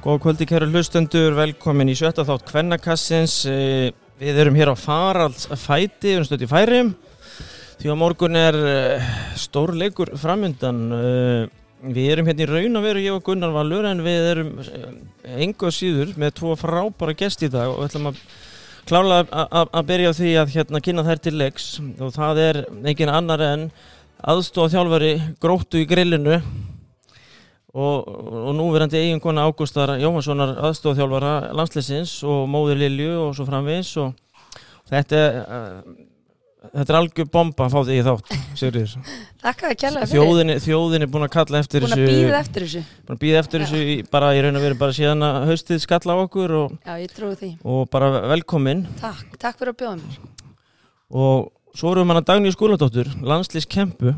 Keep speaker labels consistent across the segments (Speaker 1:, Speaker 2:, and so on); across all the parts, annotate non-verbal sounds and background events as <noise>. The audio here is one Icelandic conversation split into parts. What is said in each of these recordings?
Speaker 1: góð kvöldi kæru hlustendur, velkomin í sjötta þátt Kvennakassins. Eh, Við erum hér á Faralds fæti, við erum stöðt í færim. Því að morgun er eh, stór leikur framöndan. Eh, Við erum hérna í raun að vera ég og Gunnar Valur en við erum engu síður með tvo frábæra gest í dag og við ætlum að klála að byrja á því að hérna kynna þær til leiks og það er engin annar en aðstóð þjálfari gróttu í grillinu og, og núverandi eiginkona Ágústar Jóhanssonar aðstofþjálfara landsleisins og móður Lilju og svo framvins og þetta uh, þetta er algjör bomba að fá því þátt Sigurður þjóðin, þjóðin er búin að kalla eftir
Speaker 2: Búin að býða eftir þessu.
Speaker 1: búin að býða eftir þessu í, bara í raun og veru bara síðan að haustið skalla á okkur og,
Speaker 2: Já, ég trúi því.
Speaker 1: og bara velkomin.
Speaker 2: Takk, takk fyrir að bjóða mér.
Speaker 1: Og svo erum við manna Dagný Skúladóttur landslískempu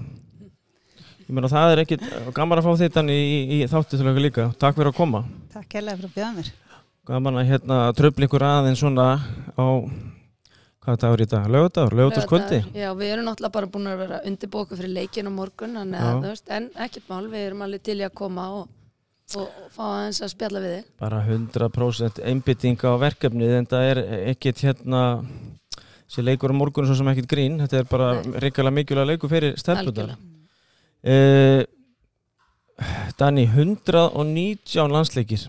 Speaker 1: ég meina það er ekkit gaman að fá þetta í, í, í þáttu til okkur líka. Takk fyrir að koma.
Speaker 3: Takk hérlega fyrir að bjóða mér.
Speaker 1: gaman að hérna tröfla ykkur aðeins svona á hvað dagur í dag, lögadagur, lögadagskvöldi
Speaker 2: Laugardagur. Já, við erum náttúrulega bara búin að vera undirbóku fyrir leikin á morgun að, þú veist, en ekkert mál, við erum alveg til í að koma og, og, og fá aðeins að spjalla við þig.
Speaker 1: Bara 100% einbytting á verkefnið en það er ekkit hérna þessi leikur á morgun svo sem ekkit grín. Þetta er bara reykjala mikilvæg leikur fyrir stelpunar
Speaker 2: Algjörlega.
Speaker 1: Uh, Dani 119 landsleikir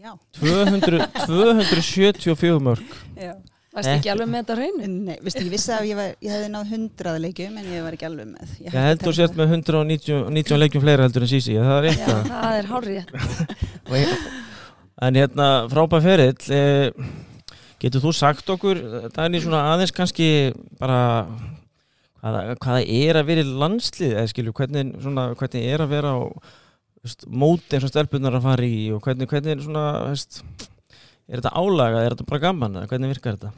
Speaker 3: Já.
Speaker 1: 200, 274 mörg
Speaker 3: Já.
Speaker 2: Varst ekki alveg með þetta hreinu?
Speaker 3: Nei, veistu, ég vissi að ég, var, ég hefði náð hundrað leikjum en ég var ekki alveg með.
Speaker 1: ég held þú sért með 119 leikjum fleira heldur en sísi það er
Speaker 2: Já,
Speaker 1: eitthvað
Speaker 2: það er hárið
Speaker 1: ég- En hérna, frábæð ferill, eh, getur þú sagt okkur, Dagný, svona aðeins kannski bara hvaða, hvaða er að vera í landslið, eða skilju, hvernig, hvernig er að vera á veist, móti eins og stelpunar að fara í og hvernig, hvernig er svona, veist, er þetta álaga, er þetta bara gaman, hvernig virkar þetta?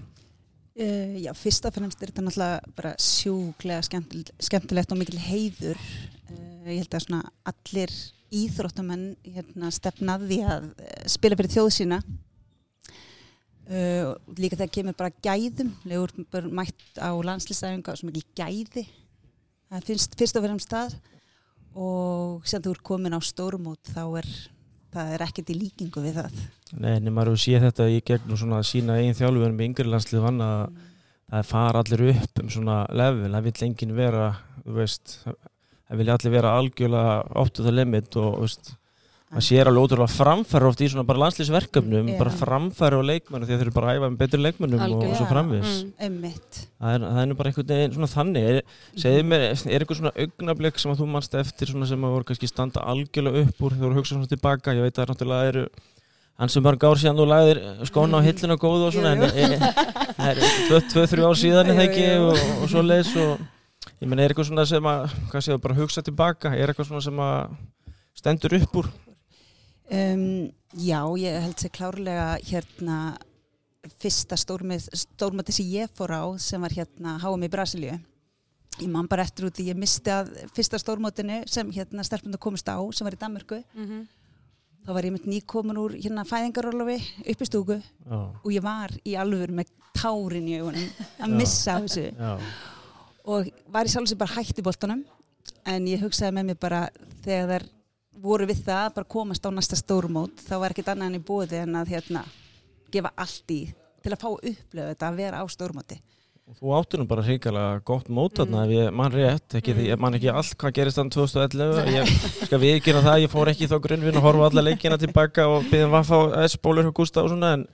Speaker 3: Uh, já, fyrst og fremst er þetta náttúrulega bara sjúklega skemmtilegt, og mikil heiður. Uh, ég held að svona allir íþróttamenn hérna, stefnaði að uh, spila fyrir þjóð sína. Uh, líka þegar kemur bara gæðum, legur bara mætt á landslýsæfinga svo mikil gæði. Það finnst fyrst og fremst það og sem þú ert komin á stórumót þá er það er ekkert í líkingu við það.
Speaker 1: Nei, en maður séð þetta í gegnum svona sína einn þjálfur með yngri landslið vann að það fara allir upp um svona level, það vill enginn vera þú veist, það vilja allir vera algjörlega the limit og veist, maður sér alveg ótrúlega framfæra oft í svona bara landslýsverkefnum
Speaker 3: Já.
Speaker 1: bara framfæra á leikmennu því að þeir eru bara að æfa með betri leikmennum og, og svo framvis
Speaker 2: Mm.
Speaker 1: Það, er, það er nú bara einhvern veginn svona þannig. Er, segðu mér, er eitthvað svona augnablik sem að þú mannst eftir svona sem að voru kannski standa algjörlega upp úr þegar þú voru að hugsa svona tilbaka, ég veit að það náttúrulega eru hans sem mörg ár síðan þú lagðir skóna á hillinu og góðu og svona e, e, það er tvö, tvö, þrjú ár síðan er
Speaker 3: Jú,
Speaker 1: ekki og, og svo leiðis og ég menn er eitthvað svona sem að hvað séu, bara hugsa tilbaka, er eitthvað svona sem að stendur upp úr
Speaker 3: Um, já, ég held sér klárlega hérna fyrsta stórmið, stórmati sem ég fór á sem var hérna HM í Brasilíu. Ég man bara eftir út því ég misti að fyrsta stórmótinu sem hérna stelpundu komist á sem var í Danmörku.
Speaker 2: Mhm.
Speaker 3: Þá var ég mynd nýkomin úr hérna fæðingarólofi upp í stúku
Speaker 1: já,
Speaker 3: og ég var í alvöru með tárin í augunum að missa þessu
Speaker 1: já,
Speaker 3: og var í sjálf sem bara hætti boltanum en ég hugsaði með mér bara þegar þær voru við það að bara komast á næsta stórmót þá var ekkert annað en í bóði en að hérna gefa allt í til að fá að upplöfu þetta að vera á stórmóti.
Speaker 1: Þú áttir nú bara hrikalega gott mót þarna ef ég mann rétt, ekki því, ég man ekki allt hvað gerist þann 2011, ég skal viðkynna það ég fór ekki þá grunnvinn að horfa alla leikina tilbaka og byggðum vaffa á S-bólur og Gústa og svona en,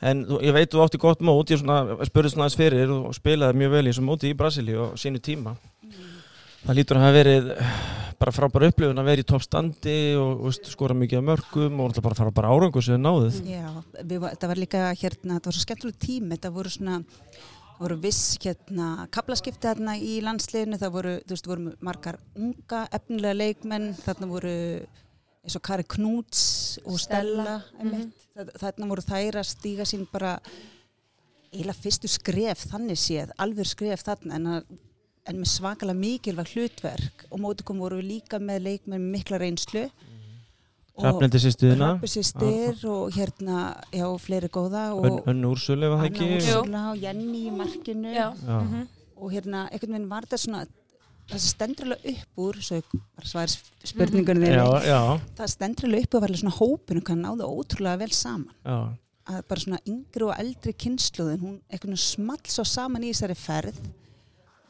Speaker 1: en ég veit þú átti gott mót, ég spurði svona aðeins fyrir og spilaði mjög vel í þessum móti í Brasilíu og sínu tíma það lítur að hafa verið bara frábæra upplifun að vera í toppstandi og, og skora mikið af mörgum og bara fara bara árangur sem þið náðuð
Speaker 3: Já, við, var- þetta var líka hérna, þetta var svo skemmtileg tími, þetta voru svona það voru viss hérna kaplaskipti þarna í landsliðinu, það voru þú veist, voru margar unga efnilega leikmenn, þarna voru eins og Kari Knúts og Stella,
Speaker 2: Stella,
Speaker 3: einmitt. Það- þarna voru þær að stíga sín bara eiginlega fyrstu skref þannig séð, alveg skref þarna en, að, en með svakalega mikilvæg hlutverk. Og móti kom voru við líka með leikmenn með mikla reynslu. Og-
Speaker 1: Hrafnildi sýstuðina
Speaker 3: Rappusistir og hérna, já, fleiri góða og
Speaker 1: Önn Ön Úrsuli var það ekki?
Speaker 3: Úrsula og Jenny í markinu.
Speaker 2: Já.
Speaker 1: Já.
Speaker 2: Mhm.
Speaker 3: og hérna, einhvern veginn var þetta svona það alveg upp úr svo ég bara sværi spurningunni
Speaker 1: Já,
Speaker 3: þinni
Speaker 1: já,
Speaker 3: það stendur alveg upp úr að vera svona hópinu hvað náðu ótrúlega vel saman.
Speaker 1: Já,
Speaker 3: að bara svona yngri og eldri kynsluðin hún eitthvað small svo saman í þessari ferð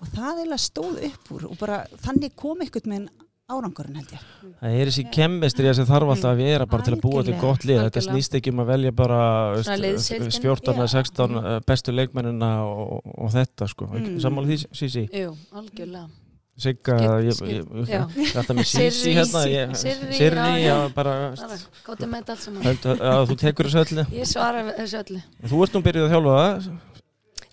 Speaker 3: og það eiginlega stóð upp úr og bara þannig kom eitthvað með árangurinn held ég
Speaker 1: það er þessi kemistri sem þarf alltaf að vera bara til að búa til
Speaker 3: Algjörlega.
Speaker 1: gott lið, þetta
Speaker 2: Algjörlega.
Speaker 1: snýst ekki um að velja bara veist,
Speaker 2: Svona liðsheildin.
Speaker 1: 14 eða
Speaker 3: Já.
Speaker 1: 16 eh, bestu leikmennina og, og þetta sko,
Speaker 3: Mm.
Speaker 1: sammála því Sísi,
Speaker 2: Jú, algjörlega
Speaker 1: Sigga þetta með Sísi hérna ég-
Speaker 2: Sirri, já,
Speaker 1: bara
Speaker 2: Gótið með þetta allt saman
Speaker 1: held að að þú tekur þessu öllu
Speaker 2: Ég svara þessu öllu
Speaker 1: þú ert nú byrjuð að þjálfa það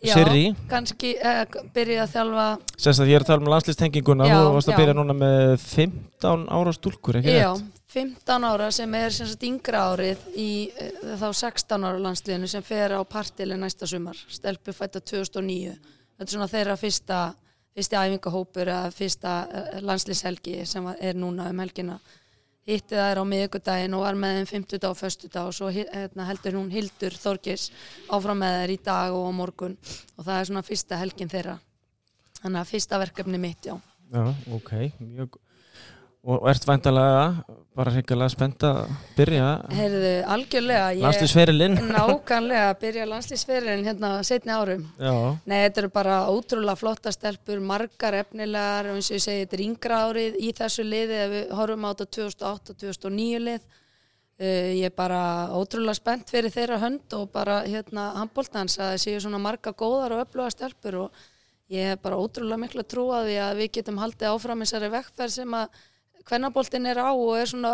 Speaker 1: Sirri,
Speaker 2: kannski uh, byrja að þjálfa
Speaker 1: sérst að ég er að tala um landslistenginguna
Speaker 2: Já,
Speaker 1: þú varst að
Speaker 2: já.
Speaker 1: byrja núna með 15 ára stúlkur, ekki
Speaker 2: Já,
Speaker 1: rétt?
Speaker 2: 15 ára sem er sagt yngra árið í uh, þá 16 ára landsliðinu sem fer á partili næsta sumar, stelpu fætta 2009 þetta er svona þeirra fyrsta fyrsti æfingahópur eða fyrsta uh, landsliðshelgi sem er núna um helgina hitti þær á miðvikudaginn og var með þeim 50 og 50 og svo hérna, heldur hún Hildur Þorgis áfram með þær í dag og morgun. Og það er svona fyrsta helgin þeirra. Þannig að fyrsta verkefni mitt, já.
Speaker 1: Já, ok, mjög og, og ert væntalega bara hreikalega spennt að byrja
Speaker 2: Heyrðu, algjörlega
Speaker 1: landslýsferilinn
Speaker 2: Nákvæmlega að byrja landslýsferðin hérna setni árum.
Speaker 1: Já,
Speaker 2: Nei, þetta eru bara ótrúlega flotta stelpur, margar efnilegar og eins og ég segi, þetta er yngra árið í þessu liði ef við horfum á þetta 2008-2009 lið. Uh, ég er bara ótrúlega spennt fyrir þeirra hönd og bara hérna handbóltans að það séu svona marga góðar og öfluga stelpur og ég hef bara ótrúlega miklu að trúa því að við getum haldið áfram þessari vekkferð sem að kvennaboltin er á og er svona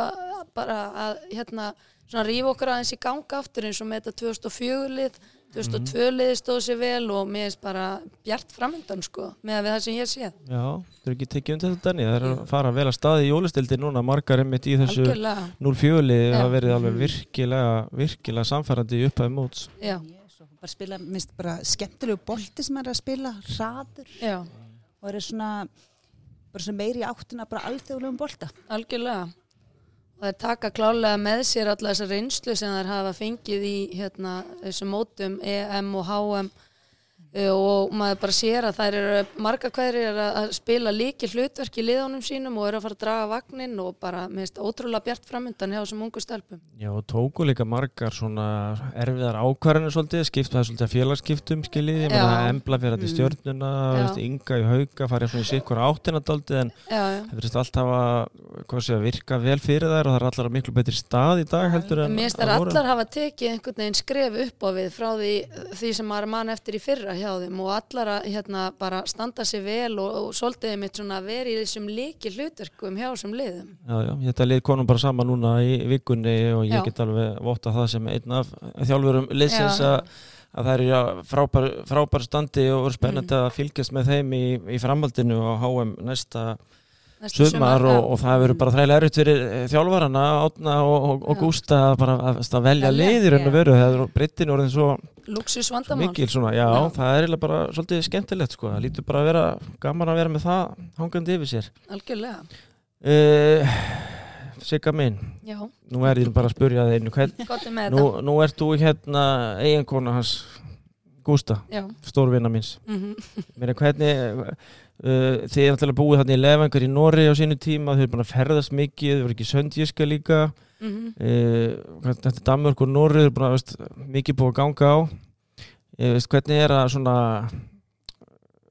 Speaker 2: bara að hérna svona rífa okkur aðeins í ganga aftur eins og með þetta 2004 lið. 2002 liði stóð sér vel og mér er bara bjart framöndan sko með að við það sem ég sé.
Speaker 1: Já, þú er ekki tekið undir þetta Danni, það er að fara vel að staði í jólistildi núna, margar einmitt í þessu
Speaker 2: algjörlega,
Speaker 1: 0-4 liði
Speaker 2: Já.
Speaker 1: hafa verið alveg virkilega, virkilega samfærandi í upphæði móts.
Speaker 2: Já,
Speaker 3: bara spila, minnst bara skemmtilegu bolti sem er að spila, hraður.
Speaker 2: Já,
Speaker 3: og er svona bara svona meiri áttina bara alþjóðlegum bolta.
Speaker 2: Algjörlega. Og það er taka klálega með sér alla þessa reynslu sem þær hafa fengið í hérna, þessum mótum EM og HM og maður bara sér að þær eru marga hverjir að að spila líki hlutverk í liðunum sínum og eru að fara að draga vagnin og bara minnst ótrúlega bjart framöndan hjá þessum ungu stelpum
Speaker 1: Já, og tóku líka margar svona erfiðar ákvarðanir svolítið, skipt það er svolítið að félagskiptum skiljið, ég meina
Speaker 2: Já.
Speaker 1: embla fyrir þetta
Speaker 3: Mm.
Speaker 1: stjörnuna,
Speaker 2: Já.
Speaker 1: veist, ynga í hauga, farið svona í sikkur áttina daldið en
Speaker 2: já, já.
Speaker 1: það verðist alltaf að, sé, að virka vel fyrir þær og það er allar miklu betri stað í dag heldur en
Speaker 2: Mér finnst þær
Speaker 1: að
Speaker 2: allar hafa tekið einhvern veginn skref upp á við frá því, því sem maður mann eftir í fyrra hjá þeim og allar að hérna, bara standa sig vel og, og svolítið mitt svona verið í þessum líki hlutverkum hjá þessum liðum.
Speaker 1: Já, já, þetta lið konum bara saman núna í vikunni og ég
Speaker 2: Já.
Speaker 1: get alveg votta það sem einn af þjálfurum liðsins að að það eru frábær, frábær standi og verður spennandi
Speaker 2: Mm.
Speaker 1: að fylgjast með þeim í, í framhaldinu og HM Næsta sumar og, og það verður bara þrælega erfitt fyrir eh, þjálfarana, Átna og, og, og. Gústa bara, að, að velja liðir en að veru, það er breytin orðin svo, svo mikil svona, já,
Speaker 2: Já.
Speaker 1: það er eiginlega bara svolítið skemmtilegt sko, það lítur bara að vera gaman að vera með það hangandi yfir sér.
Speaker 2: Algjörlega.
Speaker 1: uh, Sigga minn
Speaker 2: Já,
Speaker 1: nú er ég bara að spurja það einu hvern,
Speaker 2: gott er með
Speaker 1: nú, nú ert þú hérna eiginkona hans Gústa,
Speaker 2: Já.
Speaker 1: stórvinna míns.
Speaker 2: Mm
Speaker 1: Meina, hvernig uh, þið er náttúrulega búið þannig í lefangar í Nóri á sínu tíma, þau eru búin að ferðast mikið þau eru ekki söndjíska líka
Speaker 2: -hmm.
Speaker 1: uh, þetta er Danmörk og Nóri þau búin að veist, mikið búið að ganga á uh, veist, hvernig er að svona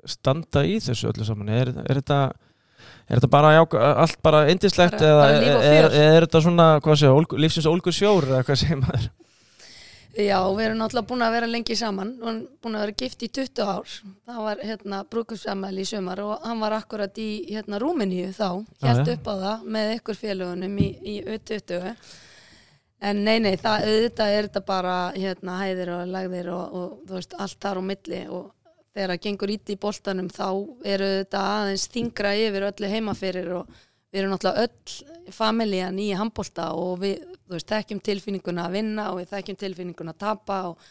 Speaker 1: standa í þessu öllu saman er, er þetta Er þetta bara já, allt bara indislegt
Speaker 2: Bara-
Speaker 1: eða
Speaker 2: bara
Speaker 1: er, er, er þetta svona sé, ólgu, lífsins ólgu sjór eða hvað segir maður?
Speaker 2: Já, við erum náttúrulega búin að vera lengi saman og hann búin að vera gift í 20 ár. Það var hérna brúkumsamæli í sumar og hann var akkurat í hérna Rúmeníu þá, helt upp á það með ykkur félagunum í, í U20. En nei, nei, það, auðvitað er þetta bara hérna hæðir og lagðir og, og þú veist, allt þar á milli og þegar það gengur ít í boltanum þá eru þetta aðeins þingra yfir öllu heimaferir og við erum náttúrulega öll familjan í handbolta og við veist, þekkjum tilfinninguna að vinna og við þekkjum tilfinninguna að tapa og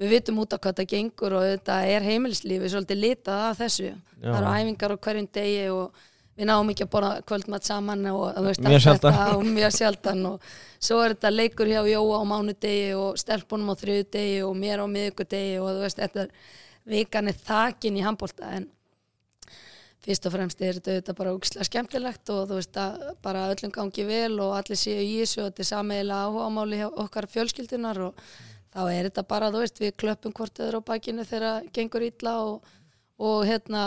Speaker 2: við vitum út af hvað það gengur og þetta er heimilislífi svolítið litað af þessu það eru æfingar á hverjum degi og við náum ekki að borða kvöldmatt saman og veist,
Speaker 1: Mjög sjaldan.
Speaker 2: þetta og mjög sjaldan og svo er þetta leikur hjá Jóa á mánudegi og stelpunum á þriðudegi og mér á miðugudegi og þú veist, þetta er vikan er þakin í handbolta en fyrst og fremst er þetta bara úkslega skemmtilegt og þú veist að bara öllum gangi vel og allir séu í þessu og þetta er sameiginlega áhugamáli hjá okkar fjölskyldunar og þá er þetta bara, þú veist, við klöppum hvort öður á bakinu þegar gengur illa og, og hérna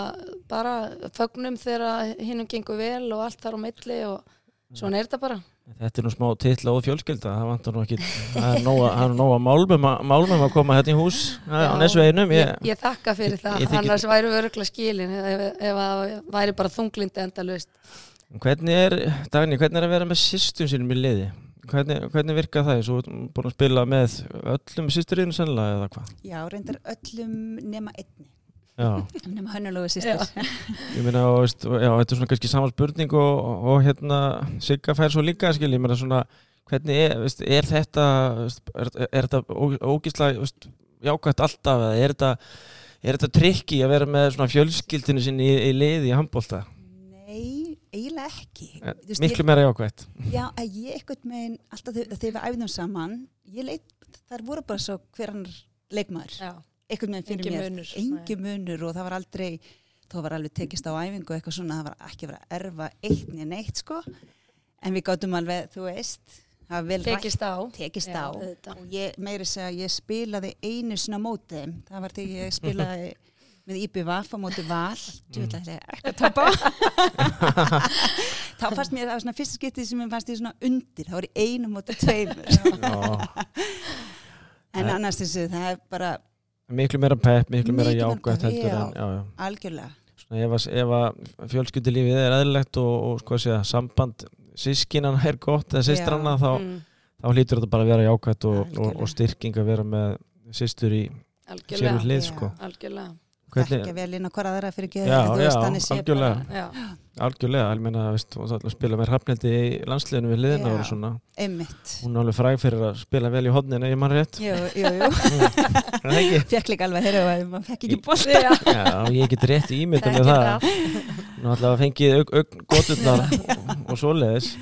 Speaker 2: bara fögnum þegar hinnum gengur vel og allt þar á milli og svona er þetta bara.
Speaker 1: Þetta er nú smá titla og fjölskylda, það vantar nú ekki, það er nóga, það er nóga málmum, að- málmum að koma hérna í hús á
Speaker 2: Já,
Speaker 1: nesu einum.
Speaker 2: Ég, ég þakka fyrir það,
Speaker 1: ég þykir-
Speaker 2: annars væri við öruglega skilin ef, ef það væri bara þunglindi endalust.
Speaker 1: Hvernig er, Dagný, hvernig er að vera með systum sínum í liði? Hvernig, hvernig virka það? Svo ertu búin að spila með öllum systuriðinu sennilega eða hvað?
Speaker 3: Já, reyndar öllum nema einni, Nema hönnulegu sýstir.
Speaker 1: ég meina, veist, já, þetta er svona kannski sama spurning og, og hérna Sigga fær svo líka, skil, ég meina svona, hvernig er, veist, er þetta, veist, er, er þetta ó- ógeðslega, veist, jákvæmt alltaf eða er þetta, er þetta trikki að vera með svona fjölskyldinu sinni í, í liði í handbólta?
Speaker 3: Nei, eiginlega ekki.
Speaker 1: Eh,
Speaker 3: Þú veist,
Speaker 1: Miklu meira jákvæmt.
Speaker 3: Ég, já, að ég eitthvað meginn, alltaf þegar, við æfðum saman, ég leit, þar voru bara svo hver annar leikmaður.
Speaker 2: Já,
Speaker 3: Eitthvað meginn fyrir
Speaker 2: Engin
Speaker 3: mér.
Speaker 2: munur,
Speaker 3: Engi munur og það var aldrei, þá var alveg tekist á æfingu eitthvað svona, það var ekki verið að erfa eitt niður neitt, sko. En við gáttum alveg, þú veist, það var vel rætt.
Speaker 2: Tekist á.
Speaker 3: tekist
Speaker 2: Já,
Speaker 3: á. og ég meiri segja ég spilaði einu svona móti þeim. það var þegar ég spilaði með IBVF á móti val. Djúðlega ekki að tapa. Þá fannst mér það var svona fyrsta skiptið sem ég fannst ég svona undir. Það var í einu móti tveimur. En annars þessu það er bara
Speaker 1: Miklu meira pepp, miklu meira jákvæmt
Speaker 3: pepp,
Speaker 1: heldur
Speaker 3: já.
Speaker 1: en, já, já.
Speaker 3: algjörlega
Speaker 1: Svona ef að, ef að fjölskyldulífið er eðlilegt og, og sko að segja, samband sískinan er gott eða sýstranna þá,
Speaker 2: Mm,
Speaker 1: þá hlýtur þetta bara að vera jákvæmt og, og, og styrking að vera með sýstur í sér við
Speaker 2: algjörlega,
Speaker 1: hlið
Speaker 3: Já.
Speaker 1: sko.
Speaker 2: algjörlega.
Speaker 3: Ekki vel inn á hvora aðra fyrir ekki
Speaker 1: Já, já, algjörlega. algjörlega, ég meina veist, spila með hrafnildi í landsliðinu við liðina
Speaker 3: Já.
Speaker 1: og svona,
Speaker 3: einmitt
Speaker 1: hún er alveg fræg fyrir að spila vel í hodninu, ég mann rétt
Speaker 3: jú, jú, jú. <laughs>
Speaker 1: Er það ekki? <laughs>
Speaker 3: fekk líka alveg að heyra að maður fekk ekki bólt
Speaker 2: Já.
Speaker 1: Já, ég get rétt ímynda með það Nú ætlaði að fengið aug, aug, goturnar <laughs> og, svoleiðis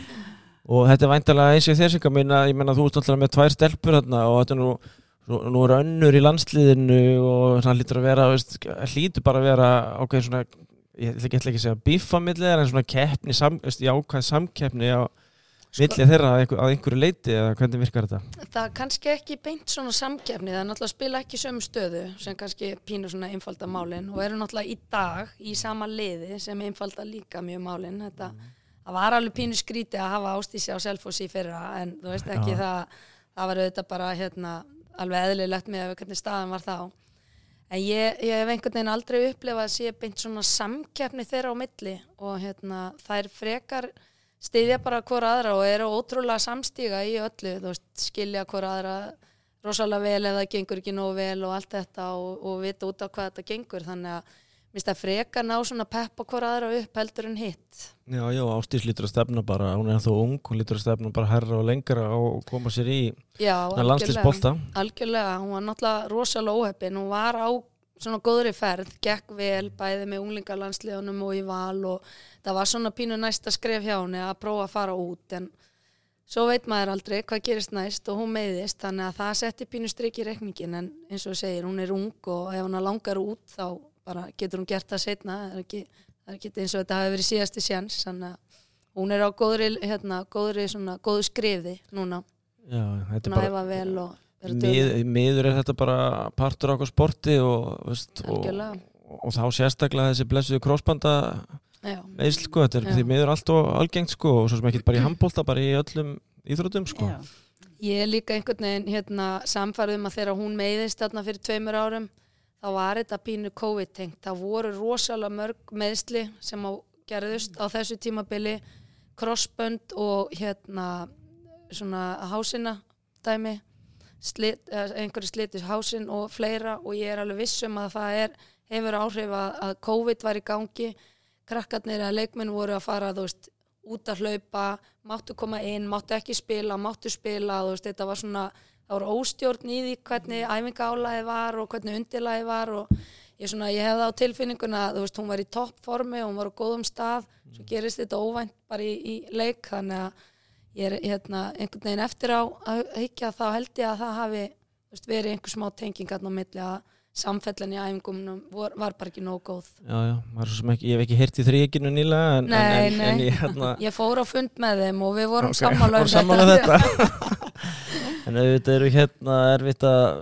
Speaker 1: og þetta er væntalega eins og þér sig að minna ég menna þú ert alltaf með tvær stelpur þarna og þetta er nú, nú, nú er önnur í landsliðinu og það hlýtur að vera veist, hlýtur bara að vera ákveðin svona ég ætla ekki, að segja bífamilli en svona keppni, sam, veist, jákvæð samkeppni á milli þeirra að einhver, að einhverju leiti eða hvernig virkar þetta?
Speaker 2: Það er kannski ekki beint svona samkefni, það er náttúrulega að spila ekki sömu stöðu sem kannski pínur svona einfalda málin og eru náttúrulega í dag í sama liði sem einfalda líka mjög málin. Þetta, það var alveg pínu skríti að hafa ástísi á selfossi í fyrra en þú veist ekki
Speaker 1: Já.
Speaker 2: það, það var auðvitað bara hérna, alveg eðlilegt með hvernig staðan var þá. En ég, ég hef einhvern veginn aldrei upplifað að sé beint svona samkeppni þeirra á milli og hérna, er frekar styðja bara hvora aðra og eru ótrúlega samstíga í öllu, veist, skilja hvora aðra rosalega vel eða það gengur ekki nógu vel og allt þetta og, og vita út á hvað þetta gengur, þannig að minnst að freka ná svona peppa hvora aðra upp heldur en hitt.
Speaker 1: Já, já, Ástís lítur að stefna bara, hún er þá ung, hún lítur að stefna bara herra og lengra og koma sér í
Speaker 2: Já,
Speaker 1: landslisbolta.
Speaker 2: algjörlega, hún var náttúrulega rosalega óheppin, hún var á svona góðri ferð, gekk vel bæði með unglingarlandsliðunum og í val og það var svona pínu næsta skref hjá henni að prófa að fara út en svo veit maður aldrei hvað gerist næst og hún meiðist þannig að það setti pínu strik í rekningin en eins og segir, hún er ung og ef hún langar út þá bara getur hún gert það setna, það er ekki, það er ekki eins og þetta hafi verið síðasti sjans hún er á góðri, hérna, góðri svona, góðu skrifði núna,
Speaker 1: Já, þetta
Speaker 2: hún æfa vel og
Speaker 1: mið, miður er þetta bara partur á sporti og, veist, og, og, og þá sérstaklega þessi blessuðu krossbanda
Speaker 2: Já,
Speaker 1: meðsl sko, þetta er
Speaker 2: Já.
Speaker 1: því miður allt og algengt sko og svo sem ekki bara í handbólta, bara í öllum íþrótum sko.
Speaker 3: Já.
Speaker 2: ég er líka einhvern veginn hérna, samfærið um að þegar hún meiðist þarna fyrir tveimur árum þá var þetta pínu COVID-tengt. Það voru rosalega mörg meðsli sem á, gerðust á þessu tímabili, crossbönd og hérna svona hásina dæmi, slit, eða einhverju slitis hásinn og fleira og ég er alveg viss um að það er, hefur áhrif að, að COVID var í gangi, krakkarnir eða leikmenn voru að fara, þú veist, út að hlaupa, máttu koma inn, máttu ekki spila, máttu spila, þú veist, þetta var svona, það voru óstjórn í því hvernig æfingaálæði var og hvernig undirlæði var og ég, svona, ég hefði á tilfinninguna, þú veist, hún var í toppformi og hún var á góðum stað, svo gerist þetta óvænt bara í, í leik, þannig að ég er hérna, einhvern veginn eftir á að higgja þá held ég að það hafi veist, verið einhver smá tengingarn á milli að samfellan í æfingunum var, var bara ekki nóg góð.
Speaker 1: Já, já, ekki, ég hef ekki heyrt í þrýekinu nýlega en,
Speaker 2: Nei,
Speaker 1: en,
Speaker 2: nei.
Speaker 1: en ég hérna <laughs>
Speaker 2: ég fór á fund með þeim og við vorum
Speaker 1: Ok,
Speaker 2: sammála um
Speaker 1: um þetta <laughs> <laughs> En auðvitað eru hérna erfitt að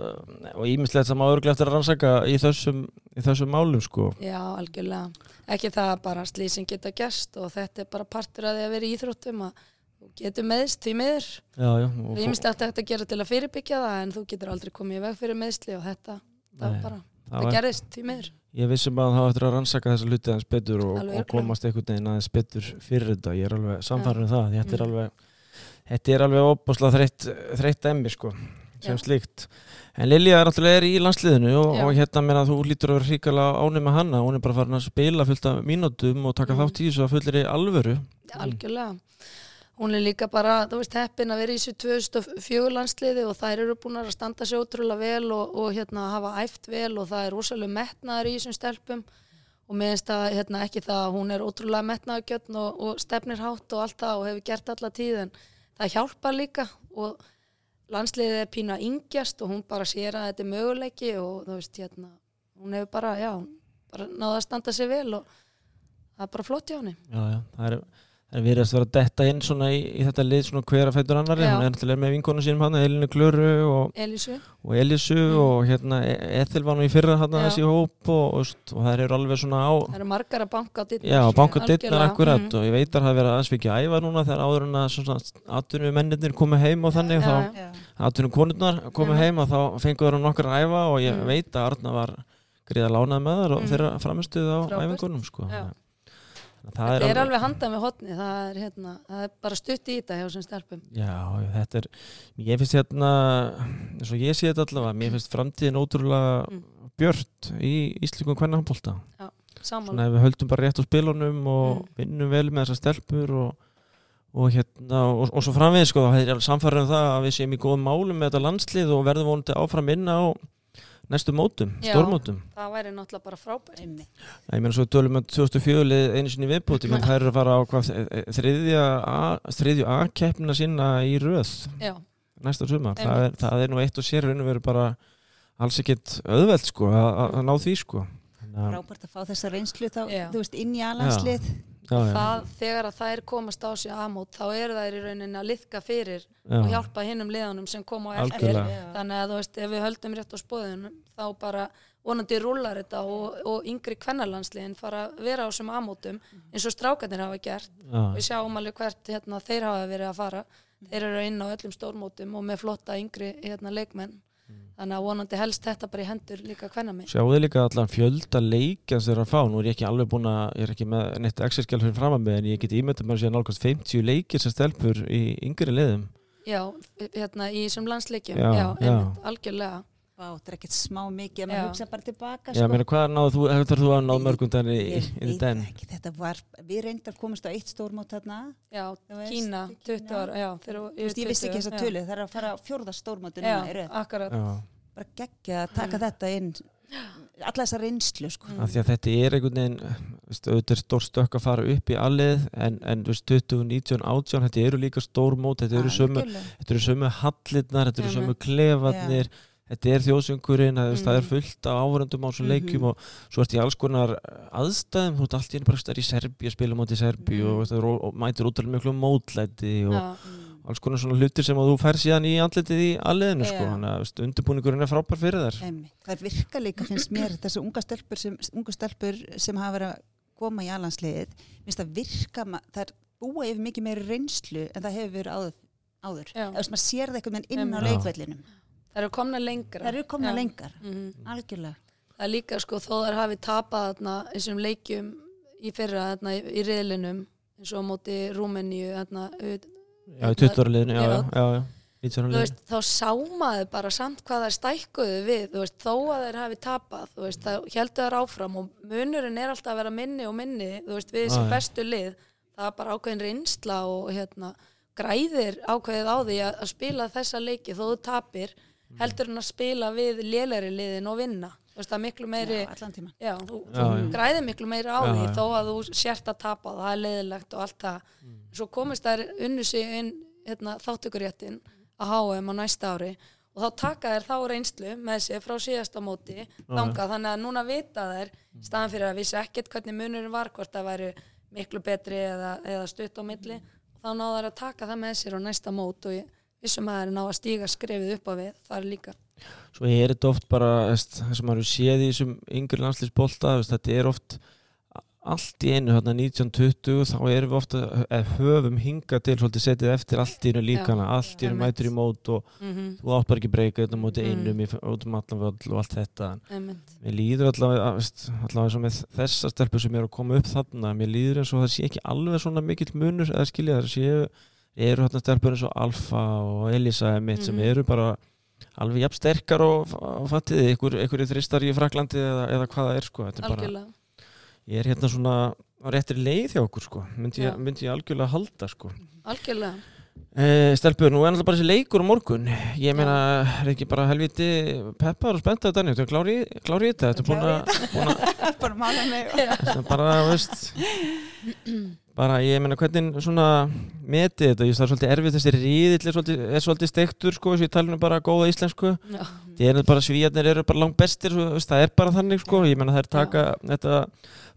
Speaker 1: og ímislegt sem áurglega eftir að rannsaka í þessum, í þessum málum sko
Speaker 2: Já, algjörlega. Ekki það að bara slísin geta gerst og þetta er bara partur að því að vera í íþróttum að þú getur meðst því miður.
Speaker 1: Já, já
Speaker 2: Það er ímislegt að gera til að fyrirbyggja það en þú getur aldrei komið í veg fyrir meðsli og þetta, það,
Speaker 1: Nei,
Speaker 2: bara,
Speaker 1: það
Speaker 2: það gerðist því miður.
Speaker 1: Ég vissum að það eftir að rannsaka þessa hluti aðeins betur og, og komast einhvern veginn aðeins betur fyrir þetta, ég er alveg samfærið um það þetta er
Speaker 2: Mm.
Speaker 1: alveg þetta er alveg opaslega þreytt, þreytt emmi sko sem
Speaker 2: Já.
Speaker 1: slíkt en Lilja er náttúrulega er í landsliðinu og, og hérna meina þú lítur að vera hrikalega ánum með hanna, hún er bara farin að spila fullt af mínútum og taka
Speaker 2: Mm.
Speaker 1: þátt í þessu að fullir í alvöru
Speaker 2: Algjörlega. Hún er líka bara, þú veist, heppin að vera í þessu 2004 landsliði og þær eru búin að standa sér ótrúlega vel og, og hérna hafa æft vel og það er rosalega metnaður í þessum stelpum og mér finnst það hérna, ekki það að hún er ótrúlega metnaðargjötn og, og stefnir hátt og allt það og hefur gert alla tíð en það hjálpar líka og landsliðið er pínu að yngjast og hún bara sér að þetta er möguleiki og þú veist, hérna, hún hefur bara, já, bara náða að standa sér vel og það er bara flott hjá henni.
Speaker 1: Já, já, það er, það er verið að vera að detta inn svona í, í þetta lið svona hver að fættur annari,
Speaker 2: Já.
Speaker 1: hún er náttúrulega með vinkonu sínum hann, Elinu Klöru og,
Speaker 2: Elísu.
Speaker 1: og Elisu
Speaker 2: Mm.
Speaker 1: og hérna E- Ethel var nú í fyrra hann
Speaker 2: Já.
Speaker 1: þessi hóp og, og, og það eru alveg svona á
Speaker 2: Það eru margar að banka dittnar.
Speaker 1: Já, banka dittnar akkurat
Speaker 2: mhm.
Speaker 1: og ég veit að það verið aðeins fikið að æfa núna þegar áður en að atvinnum mennirnir komið heim og þannig
Speaker 2: Já,
Speaker 1: þá.
Speaker 2: Já.
Speaker 1: atvinnum konurnar komið
Speaker 2: Já.
Speaker 1: heim og þá fenguður hann nokkar að æfa og ég
Speaker 2: Mhm.
Speaker 1: veit að Arna var gríða lánað með þar og
Speaker 2: Mhm.
Speaker 1: þeirra framistuð á æfingunum sko.
Speaker 2: Já.
Speaker 1: Það
Speaker 2: Það er alveg handað með hotni, það er, hérna, það er bara stutt í þetta hjá þessum stelpum.
Speaker 1: Já, þetta er, ég finnst hérna, eins og ég sé þetta allavega, mér finnst framtíðin ótrúlega
Speaker 2: Mm.
Speaker 1: björt í Íslikum kvennahambólta. Svona
Speaker 2: Saman.
Speaker 1: ef við höldum bara rétt á spilunum og
Speaker 2: Mm.
Speaker 1: vinnum vel með þessar stelpur og, og hérna, og, og svo framvegis sko, það er samfærið um það að við séum í góðum málum með þetta landslið og verðum vonandi áfram inn á næstu mótum, stórmótum.
Speaker 2: Það væri náttúrulega bara frábært.
Speaker 3: Einmitt.
Speaker 1: Ég meina svo tölum við 2004 lið einu sinni viðbúti, menn það eru að fara á hvað, þriðja, A- þriðju A-keppnina sína í röð
Speaker 2: Já,
Speaker 1: næsta sumar, það er, það er nú eitt og sér raun og veru bara alls ekkit auðvelt sko að ná því sko
Speaker 3: Frábært að fá þessa reynslu þá,
Speaker 2: Já.
Speaker 3: þú veist, inn í alanslið.
Speaker 1: já,
Speaker 2: það, þegar að þær komast á sig aðmót, þá eru þær í rauninni að liðka fyrir
Speaker 1: já,
Speaker 2: og hjálpa hinnum liðanum sem koma á eftir. Þannig að þú veist, ef við höldum rétt á spóðunum, þá bara vonandi rúlar þetta og, og yngri kvennarlandsliðin fara að vera á þessum aðmótum eins og strákarnir hafa gert.
Speaker 1: já,
Speaker 2: Við sjáum alveg hvert hérna, þeir hafa verið að fara. Þeir eru inn á öllum stórmótum og með flotta yngri hérna, leikmenn. Þannig að vonandi helst þetta bara í hendur líka kvennami.
Speaker 1: Sjáu þið líka allan fjölda leikja sem þeir eru að fá, nú er ég ekki alveg búin að ég er ekki með neitt exerskjál fyrir fram að mig en ég get ímyndið mér að sé nálgast 50 leikir sem stelpur í yngri liðum
Speaker 2: Já, hérna í þessum landsleikjum.
Speaker 1: Já,
Speaker 2: Já,
Speaker 1: já.
Speaker 2: algjörlega.
Speaker 3: Vá, þetta er ekkert smá mikið að maður hugsa bara tilbaka.
Speaker 1: Já, meina hvað náðu þú, hefur þú að náðu mörgum þannig í, í
Speaker 3: veit
Speaker 1: den?
Speaker 3: ekki, þetta var, við reyndar komast á eitt stórmót þarna.
Speaker 2: Já,
Speaker 3: veist,
Speaker 2: Kína,
Speaker 3: Kína.
Speaker 2: 20 ára, já. þeir
Speaker 3: Þú veist, ég vissi ekki þessa
Speaker 2: já.
Speaker 3: tölu, það er að fara á fjórða stórmóti
Speaker 2: Já,
Speaker 3: núna í
Speaker 2: akkurat.
Speaker 1: Já,
Speaker 3: Bara geggja að taka þetta inn, alla þessa reynslu, sko.
Speaker 1: af því að þetta er einhvern veginn, veist, auðvitað er stór stökk að fara upp í allið en, en þú veist, 20, 19, 18, þetta eru líka stór mót, þetta eru sömu,
Speaker 3: Algjörlega.
Speaker 1: þetta eru sömu hallirnar, þetta eru sömu klefarnir, þetta er þjóðsöngurinn, það, mm. það er
Speaker 2: Mhm.
Speaker 1: fullt af áhverjandum á svona
Speaker 3: Mhm.
Speaker 1: leikjum og svo ert í alls konar aðstæðum, þú ert allt í einu bara stær í Serbi að spila móti í Serbi
Speaker 3: Mhm.
Speaker 1: og, veist, og, og mætir útrúlega miklu mótlæti og
Speaker 2: Já,
Speaker 3: Mm.
Speaker 1: alls konar svona hlutir sem að þú fær síðan í andlitið í alliðinu sko, að veist, undirbúningurinn er frábær fyrir þær.
Speaker 3: Einmitt. Það er virka líka, finnst mér, þessu unga stelpur sem, unga stelpur sem hafa verið að koma í alansliðið, finnst það virka, það er búa yfir mikið meiri reynslu en það hefur verið áður. áður. Þú veist, maður sér það eitthvað með inn á leikvellinum.
Speaker 2: Það eru komna lengra.
Speaker 3: Það eru komna
Speaker 2: Já.
Speaker 3: lengar,
Speaker 2: Mhm.
Speaker 3: algjörlega.
Speaker 2: Það er líka sko þó þær hafi tapað þarna þessum leikjum í fyrra þarna í, í riðlinum eins og á móti Rúmeníu þarna
Speaker 1: Já, í 20 ára liðinu, já, já,
Speaker 2: Já.
Speaker 1: já, já, 19 ára
Speaker 2: þú
Speaker 1: liðinu.
Speaker 2: veist, þá sá maður bara samt hvað þær stækkuðu við, þú veist, þó að þær hafi tapað, þú veist, þá heldur þær áfram og munurinn er alltaf að vera minni og minni, við þessi
Speaker 1: já.
Speaker 2: bestu lið, það er bara ákveðin reynsla og hérna, græðir ákveðið á því að, að spila þessa leiki þó þú tapir, heldur en að spila við lélæri liðin og vinna, þú veist, það er miklu meiri,
Speaker 3: Já, allan tíma.
Speaker 2: já, þú,
Speaker 1: Já,
Speaker 2: þú
Speaker 1: já.
Speaker 2: græðir miklu meiri á því þó að þú sért að tapa, það er leiðilegt og allt það, svo komist þær unnu sig inn hérna, þáttökuréttin að HM á næsta ári og þá taka þær þá reynslu með sér frá síðasta móti þangað, þannig að núna vita þær staðan fyrir að vissi ekkert hvernig munurinn var hvort það væri miklu betri eða, eða stutt á milli og þá náðu þær að taka það með sér á næsta mót og ég vissum að það er ná að stíga skrefið upp á við, það er líka
Speaker 1: Svo er þetta oft bara það sem maður séð í þessum yngri landslýsbolta þetta er oft allt í einu hérna 1920 þá erum við ofta eða höfum hingað til svolítið setið eftir allt í einu líkana
Speaker 2: Já,
Speaker 1: allt í einu mætur í mót og
Speaker 2: mm -hmm.
Speaker 1: þú átt bara ekki breyka þetta móti
Speaker 2: Mm.
Speaker 1: einum í, út um allan völl og allt þetta mér líður allavega allavega eins og með þessa stelpu sem er að koma upp þarna mér líður eins og það sé ekki alveg svona mikill munur eða skilja það séu eru hérna stelpur eins og Alfa og Elisa emitt sem
Speaker 2: Mhm.
Speaker 1: eru bara alveg jafn sterkar og, og fattiði ykkur, ykkur þristar í Fraklandi eða, eða hvað það er sko. Þetta er bara, ég er hérna svona á réttir leið hjá okkur sko. Myndi ég,
Speaker 2: Já.
Speaker 1: myndi ég algjörlega halda sko.
Speaker 2: Algjörlega.
Speaker 1: E, Stelpur, nú er náttúrulega bara þessi leikur á morgun. Ég meina, er ekki bara helviti peppar og þetta er klári í þetta. Þetta er að, búin að <laughs>
Speaker 3: bara mála mig
Speaker 1: Þetta er bara, veist <clears throat> bara, ég meina, hvernig svona metið þetta, ég veist, það er svolítið erfið þessi ríðill er svolítið, svolítið steiktur sko, þess að ég tala um bara góða íslensku.
Speaker 2: Já.
Speaker 1: það er bara svíjarnir eru bara langt bestir svo, veist, það er bara þannig, sko, ég meina það er taka þetta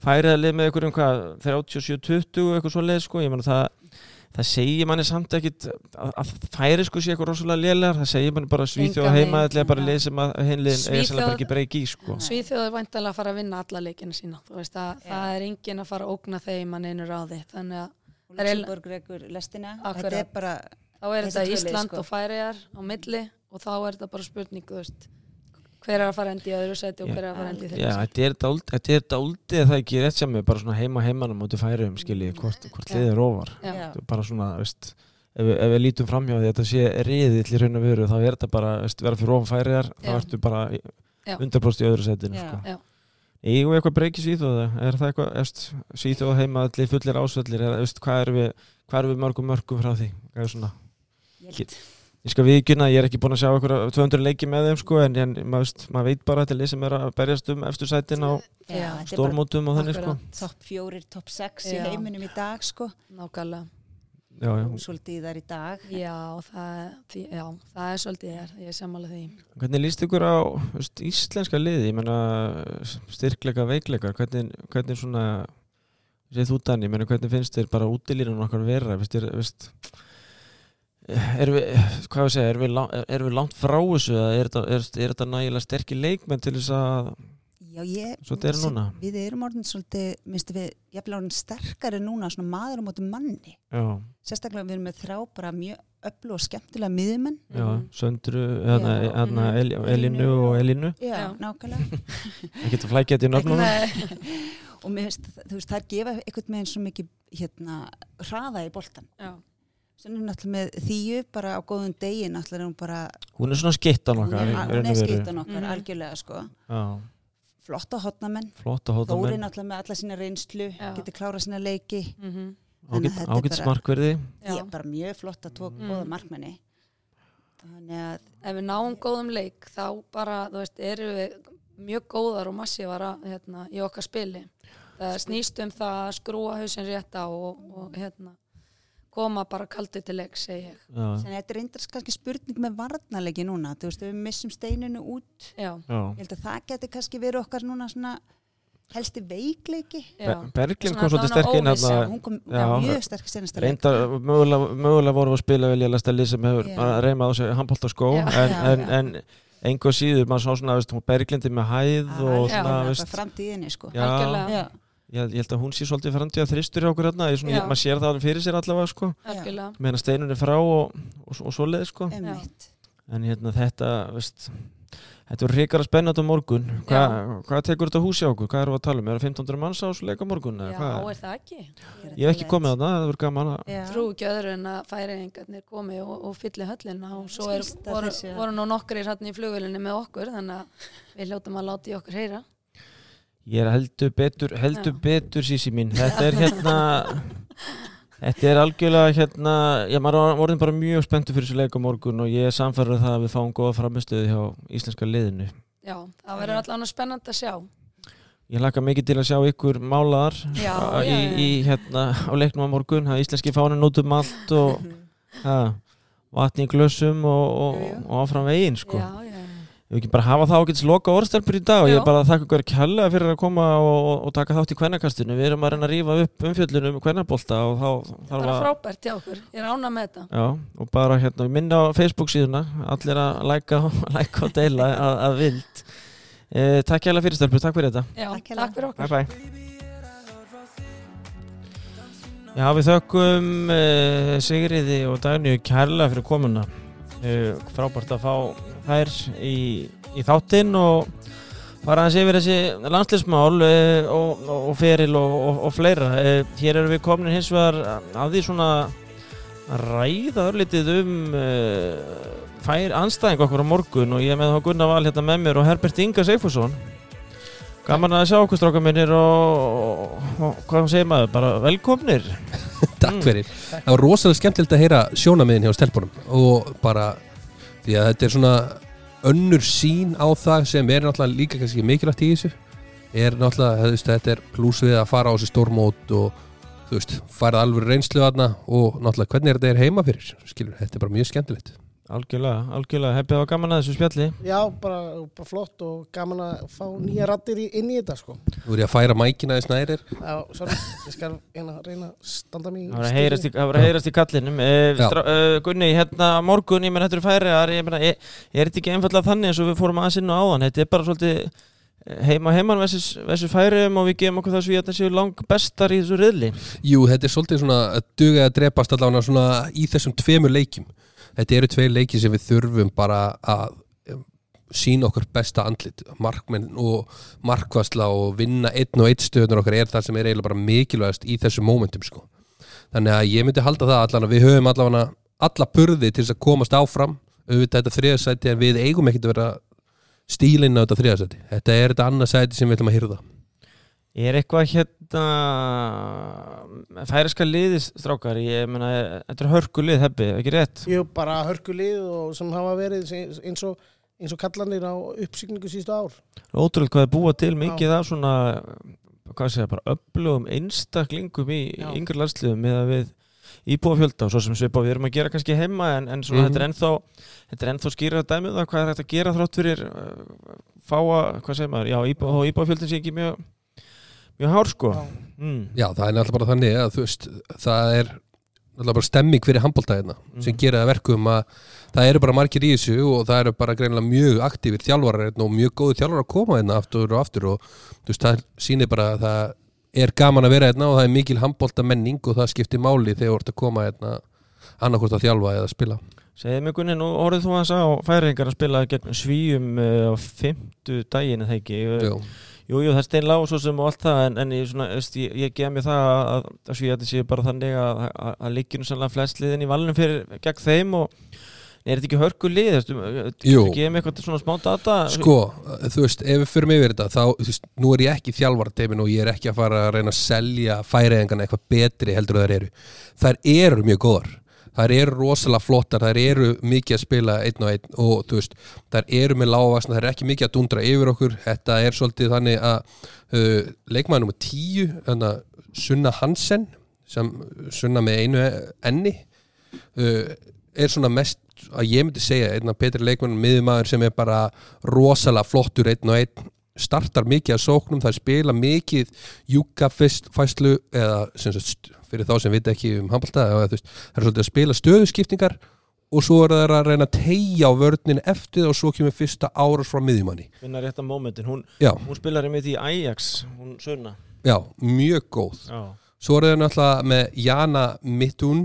Speaker 1: færiðalið með einhverjum hvað 37-20, eitthvað svo leið, sko. Ég meina það, það segir manni samt ekkit að, að færi sko sé eitthvað rosalega lélegar, það segir manni bara svíþjóð heima, er bara sem að eiga
Speaker 2: Svíþjóð-
Speaker 1: sannlega bara ekki breyki í, sko
Speaker 2: Svíþjóð er væntalega að fara að vinna alla leikina sína þú veist að
Speaker 3: Já.
Speaker 2: það er enginn að fara að ógna þeim að neinu ráði þannig að er
Speaker 3: Luxemburg rekur lestina
Speaker 2: Akkurat.
Speaker 3: þetta er bara
Speaker 2: þá er þetta Ísland
Speaker 3: sko.
Speaker 2: og Færiðar á milli og þá er þetta bara spurning þú veist, hver er að fara endi í öðru seti og hver er að fara endi í þeirra
Speaker 1: er dáld- þetta er dáldið það ekki rétt sem er bara svona heima heimanum út í færiðum skiljið hvort, hvort liðið er ofar er bara svona, veist ef ef við lítum framhjá því að þetta sé riðill í raun og veru þá er þetta bara, veist, vera fyrir ofan færiðar þá ertu bara. 100% í öðru setinu sko. Við eitthvað breyki svíþóða? Er það eitthvað, svíþóða heima allir fullir veist, hvað erum við við mörgum mörgum frá því? Hvað er svona?
Speaker 3: held
Speaker 1: Ég skal viðkynna, ég er ekki búinn að sjá eitthvað 200 leiki með þeim sko, en, en maður, maður veit bara að þetta er lið sem er að berjast um eftir sætin á
Speaker 2: Já,
Speaker 1: stórmótum og þannig sko.
Speaker 3: Topp fjórir, topp sex í heiminum í dag sko.
Speaker 2: Nákvæmlega.
Speaker 1: Já, já.
Speaker 3: svolítið þar í dag.
Speaker 2: Já það, því, já, það er svolítið þér ég er sammála því.
Speaker 1: Hvernig líst ykkur á veist, íslenska liði, ég menna styrkleika, veikleika, hvernig, hvernig svona séð þú menna hvernig finnst þér bara útilínun okkar vera, veist, er, veist erum við, hvað við segja, erum við, erum við langt frá þessu eða er er, er þetta nægilega sterkir leikmenn til þess að,
Speaker 3: Já, ég,
Speaker 1: Svo þetta er núna?
Speaker 3: Við erum orðin svolítið, minnstu við, jafnvel orðin sterkari núna, svona maður á móti manni.
Speaker 1: já,
Speaker 3: Sérstaklega við erum með þrá bara mjög öllu og skemmtilega miðumenn.
Speaker 1: já,
Speaker 2: Mhm.
Speaker 1: Söndru, hérna, hérna,
Speaker 2: Mhm.
Speaker 1: El, Elinu og Elinu,
Speaker 3: Já,
Speaker 2: Já.
Speaker 3: nákvæmlega. <laughs>
Speaker 1: það getur flækjað nöfnunum.
Speaker 2: Nei, <laughs>
Speaker 3: og mér finnst, þú veist, það gefa einhvern veginn svo mikið, hérna, hraða í boltan.
Speaker 2: já,
Speaker 3: Svo er náttúrulega með þýju, bara á góðum degi, náttúrulega er hún bara,
Speaker 1: Hún er svona skittan okkar, í
Speaker 3: er,
Speaker 1: raun
Speaker 3: hún er
Speaker 1: veru.
Speaker 3: skiptan okkar,
Speaker 2: Mhm.
Speaker 3: algjörlega, sko.
Speaker 1: Já,
Speaker 3: Flotta hotnamenn. Þóri náttúrulega með alla sína reynslu,
Speaker 2: Já.
Speaker 3: getur klárað sína leiki.
Speaker 2: mhm,
Speaker 3: Þannig að
Speaker 1: ágætt,
Speaker 3: er
Speaker 1: ágætt smarkverði.
Speaker 2: já.
Speaker 3: Ég er bara mjög flott að tók
Speaker 2: Mm.
Speaker 3: góða markmenni. Þannig að,
Speaker 2: ef við náum góðum leik þá bara, þú veist, erum við mjög góðar og massífara hérna, í okkar spili það snýst um það að skrúa hausinn rétt á og, og hérna, koma bara kaldið til leik, segi ég
Speaker 3: Þannig að þetta er reyndar kannski spurning með varnarleiki núna, þú veist, ef við missum steininu út,
Speaker 2: já,
Speaker 1: já.
Speaker 3: ég held að það geti kannski verið okkar núna svona helsti veikleiki.
Speaker 1: Berglind kom svolítið sterk inn
Speaker 3: Hún kom
Speaker 1: Já,
Speaker 3: mjög sterk
Speaker 1: reyndar, mögulega, mögulega voru að spila vel í að lista lið sem hefur reymað á sig handbóltaskó
Speaker 2: Já.
Speaker 1: en,
Speaker 3: Já,
Speaker 1: en,
Speaker 3: já.
Speaker 1: en engu síður, maður sá svona, veist, hún Berglindi með hæð og
Speaker 2: Já.
Speaker 1: svona,
Speaker 3: framtíðinni, sko.
Speaker 1: já,
Speaker 2: Algjörlega.
Speaker 3: Já,
Speaker 1: ég, ég held að hún sé svolítið framtíða þristur hjá okkur hérna, ég, svona,
Speaker 2: Já.
Speaker 1: ég, maður sér það alveg fyrir sér allavega, sko, meðan steinun er frá og, og, og svoleið, sko,
Speaker 3: emmitt.
Speaker 1: en hérna þetta, veist, þetta voru hrikara spennandi á morgun, Hva, hvað tekur þetta húsi á okkur, hvað erum við að tala um, er það 1500 manns á þessu leik á morgun, eða
Speaker 2: já, er það ekki?
Speaker 1: Ég hef ekki komið að það, það verður gaman
Speaker 2: trú ekki öðru en að færiðingarnir komi og, og fylli höllina og svo er, voru, voru nú nokkrir hérna í flugvölinni með okkur þannig að við hljótum að láta í okkur heyra
Speaker 1: Ég er heldur betur, heldur
Speaker 2: Já.
Speaker 1: betur sísi mín. Þetta er hérna, þetta er algjörlega hérna, ég maður voruð bara mjög spenntur fyrir þessu leik á morgun og ég er samfærður það að við fáum góða framistöðu hjá íslenska liðinu.
Speaker 2: já, það verður allavega spennandi að sjá
Speaker 1: Ég hlakka mikið til að sjá ykkur málaðar
Speaker 2: Já,
Speaker 1: í,
Speaker 2: já, já.
Speaker 1: í hérna á leiknum á morgun, það er íslenski fánin út um allt og, <laughs> ha, vatni í glössum og, og, og áfram veginn sko.
Speaker 2: Já, já,
Speaker 1: Við ekki bara hafa það ágætis loka orðstelpur í dag og ég er bara að þakka ykkur kjærlega fyrir að koma og, og, og taka þátt í kvennakastinu. Við erum að reyna að rífa upp umfjöllunum um kvennabólta og þá þarf
Speaker 2: bara
Speaker 1: að...
Speaker 2: frábært hjá okkur Ég er ána með þetta
Speaker 1: Já, og bara hérna, minna á Facebook síðuna, allir að læka, <laughs> læka og deila að, að vild. Eh, takk kjærlega fyrir stelpur, takk fyrir þetta.
Speaker 2: Já,
Speaker 3: Takk
Speaker 2: takk fyrir okkur
Speaker 1: Bye bye. Já, við þökkum uh, Sigriði og Dagníu kærlega fyrir komuna. Uh, frábært að fá þær í, í þáttinn og fara aðeins yfir þessi landslismál uh, og, og, og feril og, og, fleira. Uh, hér erum við komin hins vegar að því svona ræða örlítið um uh, fær anstæðing okkur á morgun og ég með þá Gunnar Val hérna með mér og Herbert Inga Seifusson. Gaman að sjá okkur stráka minnir og, hvað segir maður, bara velkomnir <laughs>
Speaker 4: Takk fyrir. Það var rosalega skemmtilegt að heyra sjónamiðin hjá stelpunum og bara því að þetta er svona önnur sín á það sem er náttúrulega líka kannski mikilvægt í þessu. Er náttúrulega, veist, þetta er pluss við að fara á þessi stórmót og þú veist, farið alveg reynslu aðna og náttúrulega hvernig er þetta er heima fyrir skilur, þetta er bara mjög skemmtilegt
Speaker 1: Algjörlega, algjörlega, heppið á gaman að þessu spjalli.
Speaker 5: Já, bara, bara flott og gaman að fá nýja rattir inn í þetta sko.
Speaker 4: Þú er ég að færa mækina í snærir.
Speaker 5: Já, sorry, ég skal hérna reyna að standa mig í
Speaker 1: Það var að heyrast í, það var að heyrast í kallinum. E,
Speaker 4: Já.
Speaker 1: strá, e, Gunni, hérna morgun, ég menn þetta eru færiðar ég menna, er, er þetta ekki einfallega þannig eins og við fórum aðeins inn á áðan. Þetta er bara svolítið eh, heima heiman versus, versus færiðum og við gefum okkur það svo í að þetta séu lang bestar í þessu riðli.
Speaker 4: Jú, þetta er svolítið svona að duga að drepast allavega svona í þessum tveimur leikjum Þetta eru tveir leiki sem við þurfum bara að um, sína okkur besta andlit. Markmenn og markvasla og vinna einn og einn stöðunar okkar er það sem er eiginlega bara mikilvægast í þessum mómentum sko. Þannig að ég myndi halda það allan að við höfum allavega alla burði til þess að komast áfram. Auðvitað þetta þriðasæti en við eigum ekkert að vera stílinn á þetta þriðasæti Þetta er þetta annað sæti sem við ætlum að hýrða
Speaker 1: Er eitthvað hérna færiska liðis strákar, ég menna þetta er hörku lið hefði, ekki rétt
Speaker 5: Ég bara hörkulið og sem hafa verið eins og, eins og kallanir á uppsýkningu sístu ár.
Speaker 1: Ótrúlega hvað er búa til mikið af svona hvað segja, bara öflugum einstaklingum í
Speaker 5: Já.
Speaker 1: yngri landsliðum með að við íbúafjölda og svo sem svipa við erum að gera kannski heima en, en svona
Speaker 4: Mhm.
Speaker 1: þetta er ennþá þetta er ennþá skýra dæmið það hvað er hægt að gera þrátt fyrir uh, fáa, hvað segir maður, já íbú, og íbúafjöldin sé ekki mjög mjög hár sko
Speaker 5: Já.
Speaker 1: mm.
Speaker 4: Já, það er náttúrulega bara þannig að þú veist, það er náttúrulega bara stemming fyrir handbóltæðina sem
Speaker 1: Mhm.
Speaker 4: gera það að verkum að það eru bara margir í þessu og það eru bara greinilega mjög aktífir þjálfarar hérna og mjög góði þjálfarar að koma hérna aftur og aftur og þú veist, það sýnir bara að það er gaman að vera hérna og það er mikil handbólta menning og það skiptir máli þegar þú ert að koma hérna annarkvort að þjálfa eða að spila
Speaker 1: Segðu mig Gunni, nú orðið þú að sá færingar að spila gegn svíum uh, á fymtu daginn eða ekki
Speaker 4: Já,
Speaker 1: Jú, það er steinlá og svo sem og allt það en, en ég, svona, ég, ég gef mér það að, að svíja þetta séu bara þannig að, að, að líkjum sannlega flest liðin í valinu fyrir gegn þeim og er þetta ekki hörku lið? Þú
Speaker 4: Jú.
Speaker 1: gefið mér eitthvað svona smá data
Speaker 4: Sko, þú veist, ef við förum yfir þetta þá, þú veist, nú er ég ekki þjálfarteimin og ég er ekki að fara að reyna að selja færiðingana eitthvað betri heldur þær eru þær eru mjög góðar þær eru rosalega flottar, þær eru mikið að spila einn og einn og þú veist þær eru með lágvaksna, þær eru ekki mikið að dundra yfir okkur, þetta er svolítið þannig að uh, leikmaður nummer tíu þannig að Sunna Hansen sem Sunna með einu enni uh, er svona mest að ég myndi segja einn af betri leikmennum miðumæður sem er bara rosalega flottur einn og einn. Startar mikið að sóknum, það spila mikið júkafæslu eða sem sagt, fyrir þá sem vita ekki um handbólta, það er svolítið að spila stöðuskiptingar og svo er það að reyna að tegja á vörnin eftir og svo kemur fyrsta áras frá miðjumanni.
Speaker 1: Finna rétt að momentin, hún, hún spilar einmitt í Ajax hún sunna.
Speaker 4: Já, mjög góð.
Speaker 1: Já,
Speaker 4: Svo er það náttúrulega með Jana Mittun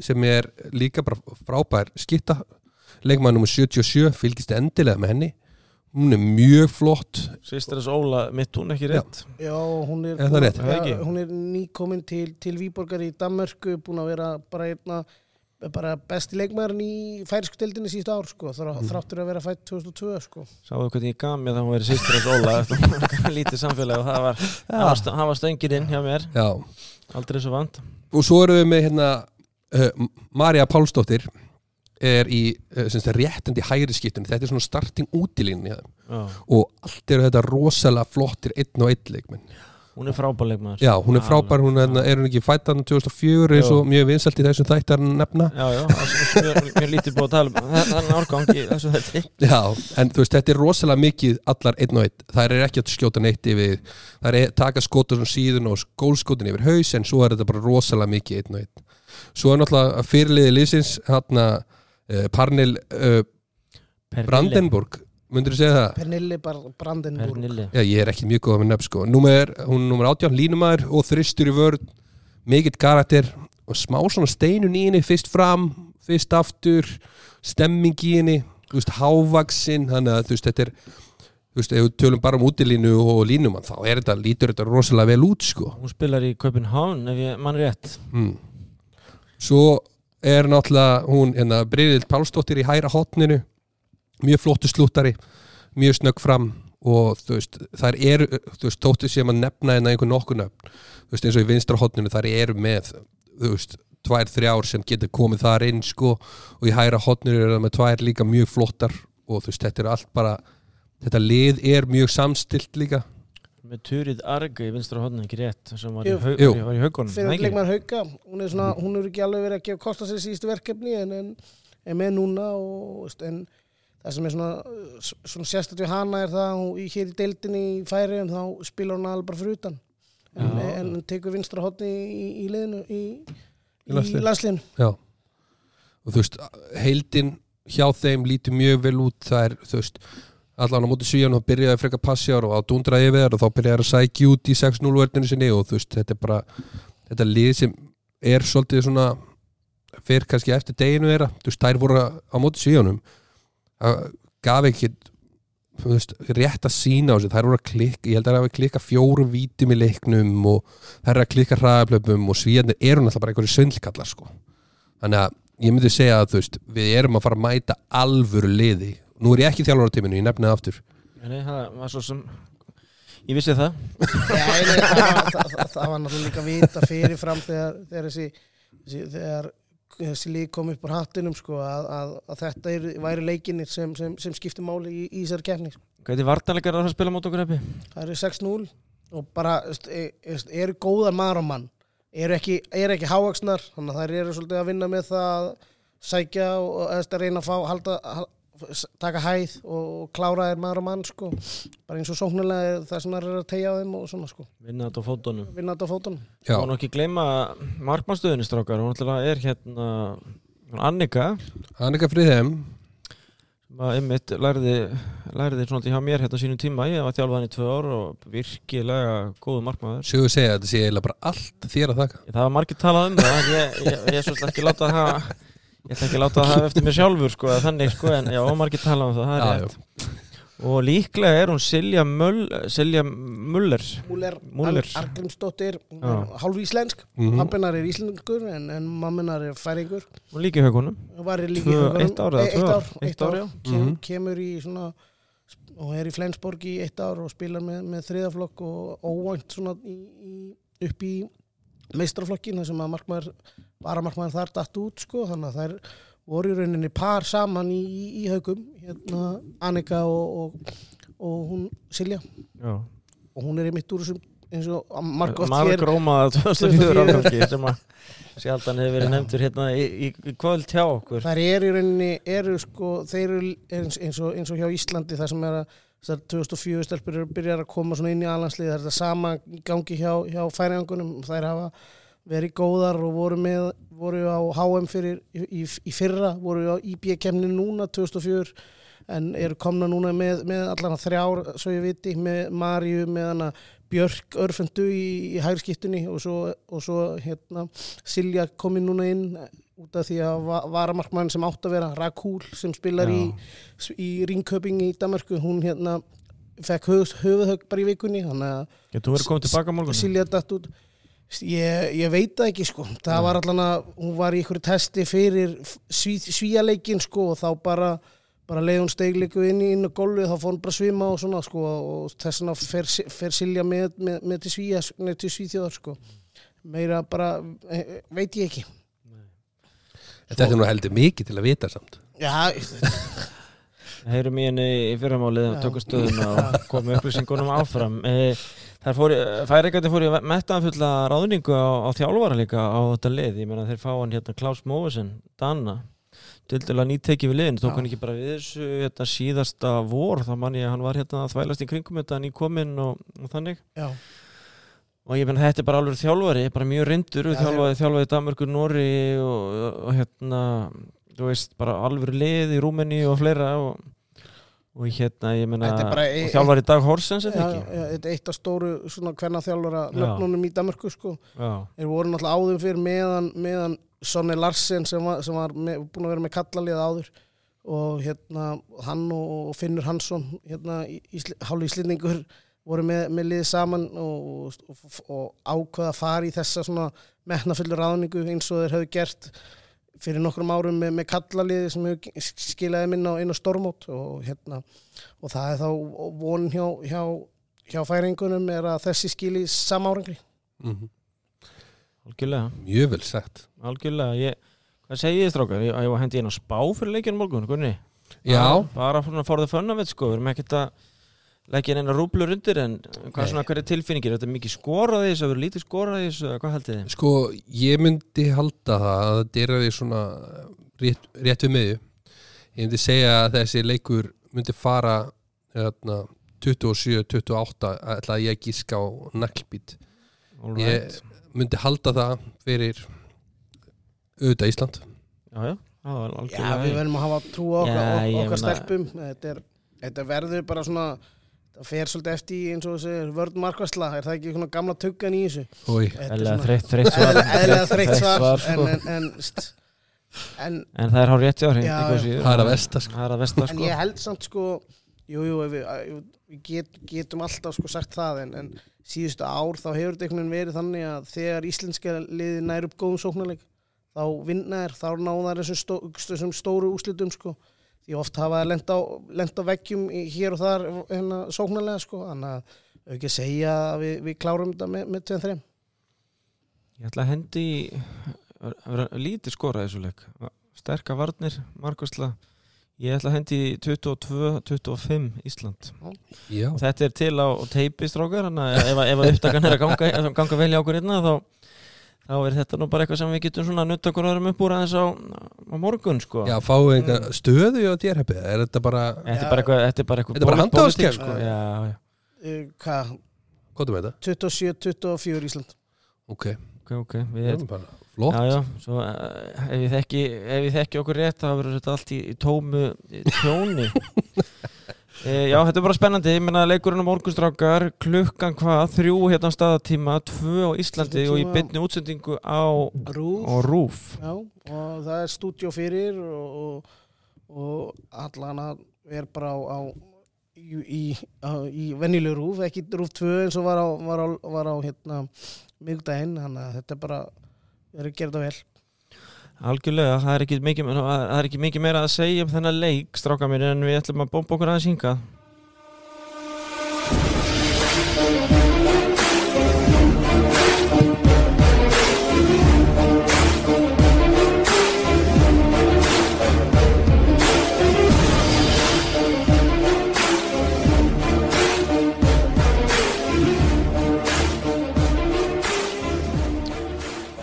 Speaker 4: sem er líka bara frábær skitta leikmaður nummer 77, fylgist endilega með henni hún er mjög flott.
Speaker 1: Sýstir þess Óla mitt hún ekki rétt?
Speaker 5: Já, hún er,
Speaker 4: Er rétt?
Speaker 1: Er
Speaker 5: ja, hún er nýkomin til, til Víborgar í Danmörku, búin að vera bara einna bara besti leikmaðurinn í færisku deildinni síðust ár sko, þrá,
Speaker 4: Mm.
Speaker 5: þráttur að vera fætt 2002 sko.
Speaker 1: Sáðu hvernig ég gaf mér það hún verið sýstir þess Óla? Var <laughs> lítið samfélag og það var hann var, stöngirinn hjá mér,
Speaker 4: Já.
Speaker 1: aldrei svo vant.
Speaker 4: Og svo erum við með hérna uh, Marja Pálsdóttir er í uh, sagt, réttandi hægri skiptunni, þetta er svona starting útilínu
Speaker 1: Já,
Speaker 4: og allt eru þetta rosalega flottir einn og einn leikmenn.
Speaker 1: Hún er frábæleikmaður
Speaker 4: Já, hún er frábær, hún er, er hún ekki fættan 2004 eins og mjög vinsalt í þessum þættar nefna?
Speaker 1: Já, já, er mjög lítið búið að tala um þannig árgang í þessu þetta
Speaker 4: Já, en þú veist, þetta er rosalega mikið allar einn og einn, það er ekki að skjóta neitt yfir, það er taka skotur sem síðun og gólskotin yfir haus en svo er þetta bara rosalega mikið einn og einn. Svo er náttúrulega fyrirliði liðsins hérna uh, Parnil uh, Brandenburg. Myndir þú segja það?
Speaker 5: Pernille Brandenburg.
Speaker 1: Pernille.
Speaker 4: Já, ég er ekki mjög góð með nefn sko. Númer, Hún er nummer 18, línumæður og þristur í vörð mikill karakter og smá svona steinun í henni fyrst fram, fyrst aftur stemming í henni þú veist, hávaksin þannig að þú veist, þetta er þú veist, ef við tölum bara um útilínu og línumann þá er þetta, lítur þetta rosalega vel út sko.
Speaker 1: Hún spilar í Köpenhavn ef ég mann rétt.
Speaker 4: Mm. Svo er náttúrulega hún, hérna, Bryðild Pálsdóttir í hæra hotninu mjög flottu slúttari mjög snögg fram og þú veist, þær eru, þú veist, tóttu sem að nefna en einhver nokkur nöfn, þú veist, eins og í vinstra hotninu, þær eru með, þú veist tvær, þrjár sem getur komið þar inn sko, og í hæra hotninu eru það með tvær líka mjög flottar og þú veist, þetta er allt bara, þetta lið er mjög samstilt líka
Speaker 1: með Turid Arge í vinstra hodnin ekki rétt sem var í,
Speaker 5: Jú.
Speaker 1: hau,
Speaker 4: Jú.
Speaker 1: var í haugunum
Speaker 5: Hauka hún er svona, hún er ekki alveg verið að gefa kosta sér síðustu verkefni en, en er með núna og en það sem er svona, svona við hana er það að hún í- hér í deildinni í færi en þá spilar hún alveg bara fyrir utan. En, en tekur vinstra hotni í, í liðinu í,
Speaker 4: Í Já. Og þú veist, heildin hjá þeim lítur mjög vel út það er, þú veist, allan á móti svíjan og byrjaði frekar passjar og að dundraði yfir þær og þá byrjaði að sækja út í 6-0 verðinu sinni og þú veist, þetta er bara þetta lið sem er svolítið svona fyrir kannski eftir deginu þeirra. Þú veist, þær voru á móti svíjanum það gaf ekki þú veist, rétt að sína á sig þær voru að klikka, ég held að það hafi klikka fjórum vítum í leiknum og þær eru að klikka hraðablöfum og svíjarnir eru náttúrulega bara einhverju svindlkallar sko. Þannig að ég myndi segja að þú veist við erum að fara að mæta alvöru liði nú er ég ekki þjálfur á tíminu, ég nefnið aftur.
Speaker 1: Nei, það var svo sem ég vissi það. <laughs>
Speaker 5: Já, nei, það, var, það, það, það var náttúrulega líka vita fyrirfram þegar, þegar þessi, þegar þessi lík kom upp úr hattinum sko, að, að, að þetta er, væri leikinir sem, sem, sem skiptir máli í, í þessari kefni
Speaker 1: Hvað er vartanleikar að spila mót okkur eppi?
Speaker 5: það eru 6-0 og bara e, veist, eru góðar maður á mann eru ekki, eru ekki hávaksnar þannig að þær eru svolítið að vinna með það að sækja og eða, að reyna að fá halda, hal, s- taka hæð og klára þér maður á mann sko. bara eins og sóknulega er það sem þær eru að tegja á þeim og svona sko.
Speaker 1: Vinna þetta á fótunum.
Speaker 5: Vinna þetta á fótunum.
Speaker 4: Já,
Speaker 1: og nú ekki gleyma markmannstöðinni strákar. Hún er hérna Annika.
Speaker 4: Annika Friðheim.
Speaker 1: Sem að einmitt lærði lærði svona hjá mér hérna sínum tíma. Ég var þjálfaðan í tvö ár og virkilega góðu markmaður.
Speaker 4: Sögur segja að þetta sé eiginlega bara allt þér að þakka.
Speaker 1: Það var margir talað um það. Ég, ég, ég ég ætla ekki að láta það eftir mér sjálfur sko, eða þannig sko, en já, margir talað um það, það er
Speaker 4: Já,
Speaker 1: rétt og líklega er hún Silja, Möll, Silja Muller
Speaker 5: Múler,
Speaker 1: Müller.
Speaker 5: Argrimsdóttir hálf íslensk,
Speaker 4: Mhm.
Speaker 5: pappinar er íslenskur en, en mamminar er færingur
Speaker 1: Tvö-
Speaker 5: í Haukunum.
Speaker 1: eitt ár
Speaker 5: E- eitt
Speaker 1: ár? Eitt
Speaker 5: ár,
Speaker 1: ár, já.
Speaker 5: Kem,
Speaker 4: Mhm.
Speaker 5: kemur í svona og er í Flensborg í eitt ár og spilar með, með þriðaflokk og óvænt svona í, í, upp í meistraflokkin þar sem að markmaður varamarkmaður þar datt út sko þannig að þær voru í rauninni par saman í, í, í haugum hérna Annika og, og, og hún Silja
Speaker 1: já.
Speaker 5: og hún er í mitt úr þessum eins og margótt
Speaker 1: Mark
Speaker 5: hér
Speaker 1: Rómaða 2004
Speaker 5: 2004.
Speaker 1: áfangi sem að sjaldan hefur verið nefndur hérna í, í, kvöld hjá okkur
Speaker 5: þær eru í rauninni eru sko, þeir eru eins, eins, og, eins og hjá Íslandi þar sem er að þessar 2004 stelpur byrjar að koma svona inn í alhanslið það er þetta sama gangi hjá, hjá færiðangunum þær hafa verið góðar og voru með voru á HM fyrir í, í, fyrra, voru á IB-kemni núna 2004 en eru komna núna með, með allan að þrjár svo ég viti, með Maríu með hana Björk örfendu í, í hægskiptunni og svo, og svo hérna, Silja komin núna inn út af því að va- varamarkmann sem átt að vera Rakúl sem spilar í, í Ringköping í Danmarku hún hérna fekk höf, höfuðhögg bara í vikunni þannig að? Silja datt út ég, ég veit það ekki sko. Það var allan að hún var í ykkur testi fyrir sví, svíaleikin sko og þá bara bara leið hún steigleiku inn í inn á gólfið þá fór hún bara að svima og svona sko og þess vegna fer, fer Silja með, með, með til, svíja, til svíþjóðar sko. Meira bara eh, veit ég ekki.
Speaker 4: Þetta er nú heldur mikið til að vita samt.
Speaker 5: Já, <laughs>
Speaker 1: Heyrum í henni í fyrramálið og tökum stöðuna og komum upplýsingunum áfram. Eh, Það fór, færingandi fór í mettaðanfulla ráðningu á, á þjálfara líka á þetta lið, ég meina þeir fá hann hérna Klaus Móvesen, Danna dildilega nýttekið við liðin, tók hann ekki bara við þessu hérna, síðasta vor, þá man ég að hann var hérna að þvælast í kringum þetta nýkominn og, og þannig.
Speaker 5: Já,
Speaker 1: og ég meina þetta er bara alveg þjálfari, bara mjög reyndur
Speaker 5: Já,
Speaker 1: þjálfaði, þjálfaði í Danmörku, Nóri og, og hérna þú veist, bara alveg lið í Rúmeni og fleira og, og hérna, ég
Speaker 5: e-
Speaker 1: og þjálfari Dag Horsens,
Speaker 5: já,
Speaker 1: ekki?
Speaker 5: þetta er eitt af stóru svona hvernig þjálfara
Speaker 1: Já.
Speaker 5: lögnunum í Danmarku sko.
Speaker 1: Já,
Speaker 5: Þeir voru náttúrulega áður fyrir meðan, meðan Sonny Larsen sem var, sem var með, búin að vera með kallalið áður og hérna hann og Finnur Hansson hérna hálf íslendingur voru með, með liðið saman og, og, og ákvaða að fara í þessa svona metnafullu ráðningu eins og þeir höfðu gert fyrir nokkrum árum með, með kallaliði sem hefur skilaði minna á einu stormót og hérna og það er þá von hjá, hjá, hjá færingunum er að þessi skili samárangri
Speaker 4: mm
Speaker 1: algjörlega.
Speaker 4: Mjög vel sagt.
Speaker 1: Algjörlega, ég, hvað segið þið strákar? Ég, ég var hendi einn á spá fyrir leikinu morgun, Gunni.
Speaker 4: Já,
Speaker 1: Bara það fönna við, sko. Við erum ekkert að leggja eina rúblur undir En hvað svona, hver er tilfinningir? Er Þetta mikið skoraði þessu, það verður lítið skoraði þessu eða Hvað haldið þið?
Speaker 4: sko ég myndi halda það að þetta er að því svona rétt, rétt við miðju. Ég myndi segja að þessi leikur myndi fara hérna, 27-28 ætla að ég að gíska á naglbít
Speaker 1: All
Speaker 4: Ég
Speaker 1: right.
Speaker 4: myndi halda það fyrir auðvitað Ísland.
Speaker 1: Já, já, það var
Speaker 5: Já, við verðum að hafa trú á okkar,
Speaker 1: Já,
Speaker 5: okkar stelpum. Þetta, er, þetta verður bara svona það fer svolítið eftir eins og þessi vörð markvæsla, er það ekki svona gamla tuggan í þessu svona-
Speaker 1: þreytt, þreytt svar
Speaker 5: en, en, en, st- en,
Speaker 1: En það er hár rétt hjá hreint
Speaker 5: Já,
Speaker 1: engu að
Speaker 5: já.
Speaker 1: síður.
Speaker 4: það er að vesta sko.
Speaker 1: Það er að vesta
Speaker 5: en
Speaker 1: sko
Speaker 5: ég held samt sko jú, jú, við, get, getum alltaf sko sagt það en, en síðustu ár þá hefur þetta einhvern veginn verið þannig að þegar íslenska liði nær upp góðum sóknarleik þá vinna þær, þá náða þær þessum, stó, þessum stóru úslitum sko því oft hafa lent á, lent á vekkjum í, hér og þar hérna, sóknarlega sko. Þannig að við ekki að segja að við, við klárum þetta með, með 2-3
Speaker 1: Ég ætla að hendi í að vera lítið skora þessu leik. Sterka varnir, markvæsla Ég ætla að hendi í 22-25 Ísland.
Speaker 4: Já,
Speaker 1: og þetta er til á teipi strákar þannig að ef, ef að upptakan er að ganga, ganga vel í okkur hérna þá, þá er þetta nú bara eitthvað sem við getum svona nutt okkur öðrum upp úr aðeins á, á morgun sko.
Speaker 4: Já fáum við einhver stöðu á dérheppi Er þetta bara,
Speaker 1: Þetta er bara eitthvað Þetta er bara eitthvað
Speaker 4: Þetta er bara handahófskeið,
Speaker 1: sko. Já, já,
Speaker 5: uh, hvað,
Speaker 4: hvað er þetta?
Speaker 5: 27-24 Ísland.
Speaker 4: Ok,
Speaker 1: ok, ok Við
Speaker 4: er flott.
Speaker 1: Já, já, svo uh, ef, ég þekki, ef ég þekki okkur rétt þá verður þetta allt í, í tómu tjóni <laughs> Já, þetta er bara spennandi. Ég meina leikurinn á morgunstrákar klukkan hvað, þrjú hérna staðatíma tvö á Íslandi og í beinni útsendingu á,
Speaker 5: Rúf Já, og það er stúdíó fyrir og, og, og allan að er bara á, á í, í, venjulegu rúf, ekki rúf 2 eins og var á, var á, var á hérna miðgudaginn, þannig að þetta er bara gera þetta vel
Speaker 1: Algjörlega, það er ekki mikið, er ekki mikið meira að segja um þennan leik stráka mér en við ætlum að bomba okkur aðeins hinga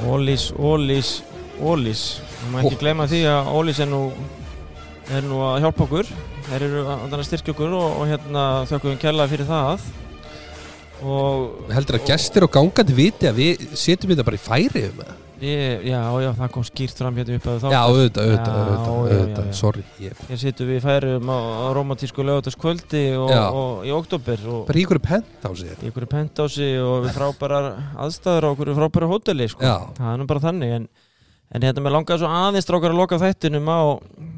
Speaker 1: Ólís, Ólís, Ólís. Það má ekki gleyma því að Ólís er nú er nú að hjálpa okkur. Þeir eru að styrkja okkur og, og hérna þökkum við kærlega fyrir það. Og
Speaker 4: Heldur að gestir og gangandi viti að við setjum þetta bara í færi um það?
Speaker 1: ég, já, já, það kom skýrt fram hérna upp að þá.
Speaker 4: Já, auðvitað, auðvitað, auðvitað, sorry ég,
Speaker 1: Hér sittum við í færum á, á romantísku lögutaskvöldi og, og í oktober og
Speaker 4: Bara í ykkur pent á sig
Speaker 1: í einhverju pentási og við frábærar aðstæður á okkur frábæra hóteli sko. Það er nú bara þannig en, en hérna mér langaði svo aðeins strákar að loka þættinum á,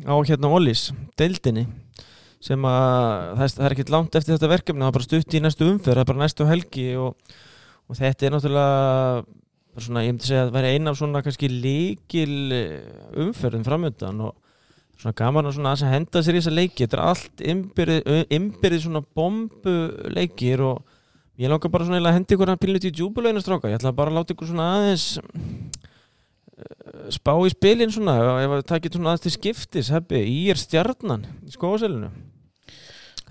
Speaker 1: á hérna Ólís deildinni sem að það er, er ekkert langt eftir þetta verkefni það er bara stutt í næstu umferð, það er bara næstu helgi og, og þetta er náttúrulega svona, ég myndi segja að það væri eina af svona kannski líkil umferðin framöndan og svona gaman að svona að henda sér í þessa leiki. Þetta er allt innbyrðið innbyrðið svona bombuleikir og ég langar bara svona að henda ykkur að pílnit í djúbuleginu stráka, ég ætla bara að láta ykkur svona aðeins eh, spá í spilin svona, ef það takir svona aðeins til skiptis, hefði, í er stjarnan í skóaselinu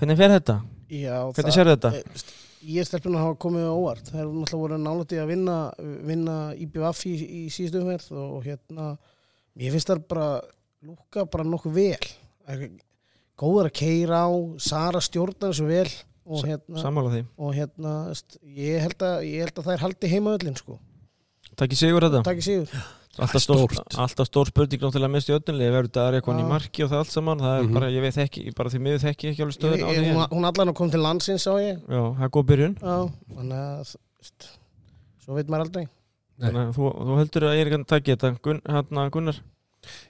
Speaker 1: hvernig fer þetta?
Speaker 5: Já,
Speaker 1: Hvernig sérðu þetta?
Speaker 5: eh, st- ég stelpuna hafa komið á óvart. Það er náttúrulega voru nálætti að vinna vinna IBF í, í síðustu umferð og hérna, ég finnst það bara lúka bara nokkuð vel. Er góðar að keira á Sara stjórnar þessu vel og hérna, og hérna ég, held að, ég held að það er haldi heima öllin sko,
Speaker 1: Takk í sigur þetta?
Speaker 5: Takk í sigur
Speaker 1: alltaf stór,
Speaker 4: Stórt.
Speaker 1: alltaf stór spurning náttúrulega mest í öllunlega verður það eitthvað í marki og það allt saman það er
Speaker 4: Mhm.
Speaker 1: bara, ég veit ekki, bara því miður þekki ekki alveg
Speaker 5: ég,
Speaker 1: stöðun á
Speaker 5: ég,
Speaker 1: því
Speaker 5: hún, allan að koma til landsins á ég.
Speaker 1: Já, það er góð byrjun.
Speaker 5: Já, þannig að svo veit maður aldrei.
Speaker 1: Þannig að þú, þú heldur að ég er ekki að taka þetta. Gun, hérna Gunnar?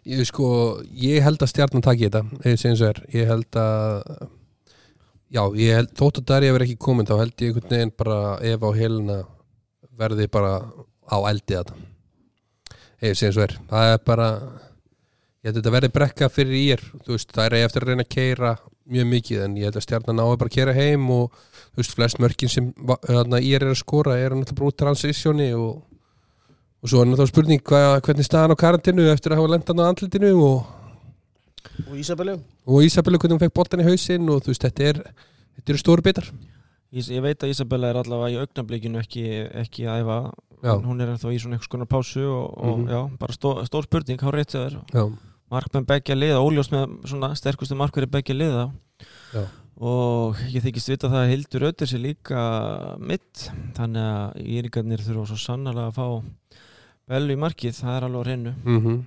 Speaker 4: Ég, sko, ég held að stjarnan taki þetta ég, segi eins og er, ég held að já, ég held þótt að Darja verið ekki komin þá held ég einhvern veginn bara ef á helina verði bara á eldi þetta ég segi eins og er, það er bara ég held að þetta verði brekka fyrir ír þú veist, það er eftir að reyna að keira mjög mikið en ég held að stjarnan bara að keira heim og þú veist, flest mörkin sem ír er að skora er náttúrulega bara út transitioni og og svo er náttúrulega spurning hva, hvernig staðan á karantinu eftir að hafa lendan á andlitinu og,
Speaker 5: og Ísabellu?
Speaker 4: Og Ísabellu hvernig hún fekk boltan í hausinn og þú veist, þetta er þetta eru stóru bitar
Speaker 1: Ég, veit að Isabella er allavega í augnablikinu ekki, ekki að æfa
Speaker 4: Já.
Speaker 1: Hún er ennþá í svona einhvers konar pásu og, og
Speaker 4: Mhm.
Speaker 1: já, bara stó, stór spurning, há rétt sér
Speaker 4: já,
Speaker 1: markmenn begja liða, óljós með svona sterkustu markverði begja liða
Speaker 4: Já.
Speaker 1: og ég þykist vita það að Hildur Ötter sér líka mitt þannig að íringarnir þurfa svo sannlega að fá Bellu í markið, það er alveg á reynu
Speaker 4: mm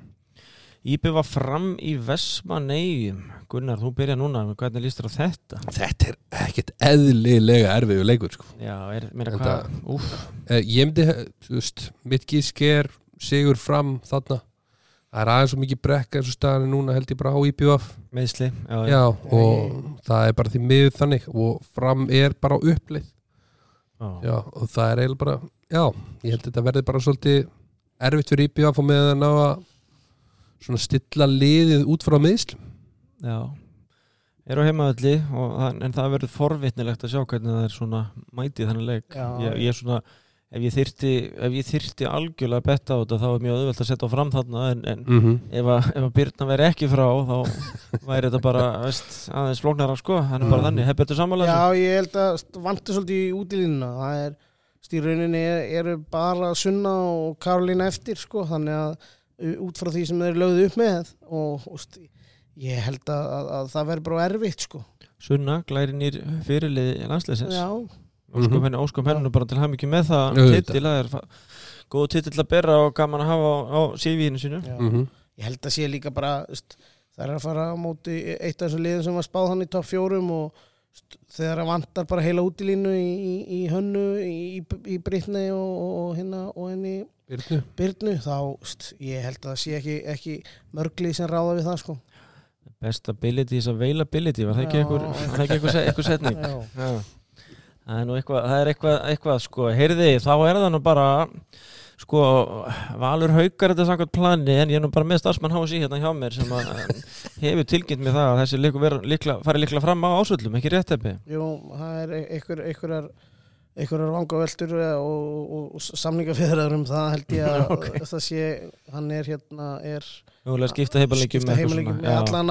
Speaker 1: Íbjöf var fram í Vesmaneyjum Gunnar, þú byrja núna, hvernig líst þér á þetta?
Speaker 4: þetta er ekkert eðlilega erfiðu leikur sko.
Speaker 1: Já, er, meira hvað? Úf,
Speaker 4: eh, ég myndi, þú veist mitt gísk er sigur fram þarna. Það er aðeins svo mikið brekka eins og staðan er núna held ég bara á IPVF
Speaker 1: meðsli Já, já,
Speaker 4: já, og það er bara því miður þannig. Og fram er bara upplið
Speaker 1: já.
Speaker 4: já, og það er eiginlega bara já, ég held að þetta verði bara svolítið erfitt fyrir IPVF og með að ná að svona stilla liðið út frá meðslum
Speaker 1: já. Er á heimaðalli en það verður forvitnilegt að sjá hvernig það er svona mætið þannig leik. Ég, ég er svona ef ég þyrti, ef ég þyrti algjörlega að betta á þetta þá er mjög auðvelt að setja á fram þarna en, en
Speaker 4: mm -hmm.
Speaker 1: ef, að, ef að Byrna veri ekki frá þá <laughs> væri þetta bara veist, aðeins flóknara sko, hann er bara
Speaker 4: Mhm.
Speaker 1: þannig. Hefur þetta sammála
Speaker 5: Já, ég held að vantur svolítið í útilínuna það er, stýrrauninni er, eru bara Sunna og Karolína eftir sko, þannig að út frá því sem þeir lögðu upp með og, og ég held að, að, að það verður bara erfitt sko.
Speaker 1: Sunna, glæri nýr fyrirlið landsleisins
Speaker 5: Já,
Speaker 1: óskum
Speaker 4: Mhm.
Speaker 1: henni, óskum henni bara til ekki með það
Speaker 4: Auðvitað.
Speaker 1: titil, það er góð titil að bera og gaman að hafa á, á CV-inu sínu
Speaker 5: já.
Speaker 4: Mhm.
Speaker 5: ég held að sé líka bara st, það er að fara á móti eitt af þessum liðum sem var spáð hann í topp fjórum og st, þegar það vantar bara heila útilínu í, í, í hönnu, í, í, í Brittni og, og, og, hérna, og henni
Speaker 4: Byrnu
Speaker 5: Byrnu, þá st, ég held að það sé ekki, ekki mörglið sem ráða við það sko.
Speaker 1: Best ability is availability var það ekki einhver, var það ekki einhver, se- einhver setning
Speaker 5: Já.
Speaker 1: Já. það er nú eitthvað það er eitthvað, eitthvað sko, heyrði þá er það nú bara sko, Valur haukar þetta samkvæmt plani en ég er nú bara með starfsmann HSI hérna hjá mér sem að <laughs> hefur tilkynnt mér það að þessi leikur vera líkla, fari líkla fram á ásvöldum, ekki rétt eppi
Speaker 5: Jú, það er einhver, einhverjar einhverjar vangaveltur og, og, og samningafiðraður um það held ég að <laughs>
Speaker 1: Ok.
Speaker 5: það sé, hann er hérna er
Speaker 1: Mögulega skipta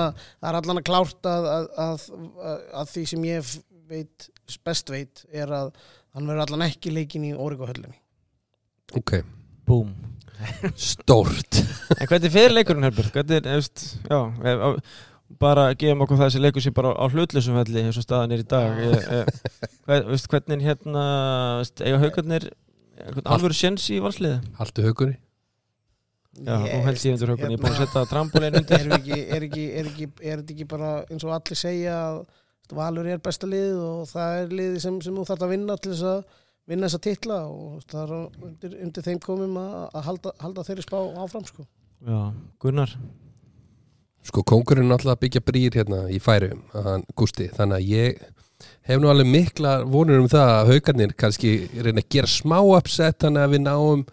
Speaker 5: að, það er allan að klárt að, að, að, að, að því sem ég veit, best veit er að hann verður allan ekki leikin í Órigóhöllinni
Speaker 4: ok,
Speaker 1: Búm.
Speaker 4: Stórt.
Speaker 1: En hvernig fyrir leikurinn Herbert? Hvernig, efst, já, ef, bara gefum okkur það þessi leikur sér bara á hlutlusum velli eins og staðan er í dag. Ég, ég, hvern, veist, hvernig hérna veist, eiga haugarnir alvöru séns í valsliði?
Speaker 4: haltu haugunni
Speaker 1: Já, og held ég undir haugarni, ég er búin að setja trampolín undir.
Speaker 5: Er, ekki, er, ekki, er, ekki, er þetta ekki bara eins og allir segja að Valur er besta lið og það er liði sem, sem þú þarf að vinna til þess að vinna þessa titla og það er undir, undir þeim komum að, að halda, halda þeirri spá áfram sko.
Speaker 1: Já, Gunnar
Speaker 4: Sko kongurinn er alltaf að byggja brýr hérna í færum, hann Gústi, þannig að ég hef nú alveg mikla vonur um það að haugarnir kannski reyna að gera smá uppsett þannig að við náum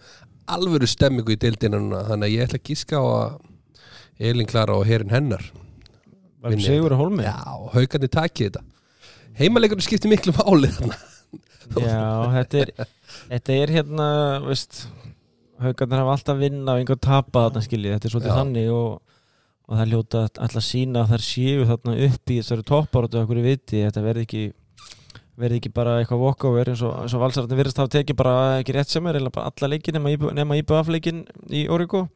Speaker 4: alvöru stemmingu í deildina núna, þannig að ég ætla að gíska á að Elin Klara og herin hennar
Speaker 1: Var
Speaker 4: Vinni
Speaker 1: Sigur að hólmi?
Speaker 4: Já, haugarnir takið þetta. Heimaleikurinn skiptir miklu máli þarna. <laughs>
Speaker 1: Já, þetta er, þetta er hérna, veist haugarnir hafa alltaf vinna og einhver tapa þarna skiljið, þetta er svolítið þannig og, og það er ljóta alltaf sína að þær séu þarna upp í þessari topparötu okkur í viti, þetta verði ekki verði ekki bara eitthvað walkover eins og, eins og valsararnir virðist hafa tekið bara ekki rétt sem er eða bara alla leikin nema, IBF-leikin í Origo.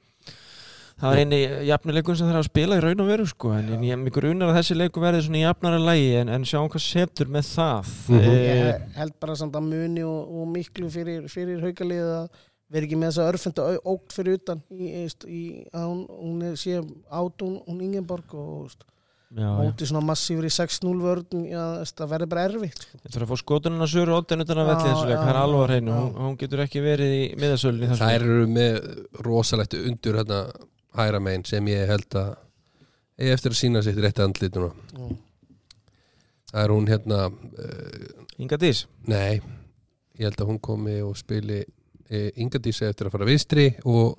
Speaker 1: Það var eini jafnileikun sem þeir hafa að spila í raun og veru sko en ég er mjög unar að þessi leiku verði svona í jafnara lægi en, en sjáum hvað setur með það.
Speaker 4: Mhm.
Speaker 1: Eh,
Speaker 5: Ég held bara samt að muni og, og miklu fyrir, fyrir haukalið að vera ekki með þessa örfenda ógt fyrir utan í, í, í að hún, hún er sé át hún, hún Ingeborg og veist,
Speaker 1: já, já.
Speaker 5: móti svona massífur í 6-0 vörn já, veist, það verður bara erfitt sko.
Speaker 1: Ég þarf að fá skotununa sögur óttin utan að velli þessu leik, það er alveg á hreinu, hún, hún getur ekki verið í miðasölunni þessu
Speaker 4: Þær eru með rosalegt undur hérna hæra megin sem ég held að eigi eftir að sína sitt rétt andlit núna. Það er hún hérna uh,
Speaker 1: Inga Dís,
Speaker 4: Nei, ég held að hún komi og spili Ingadísi eftir að fara vinstri og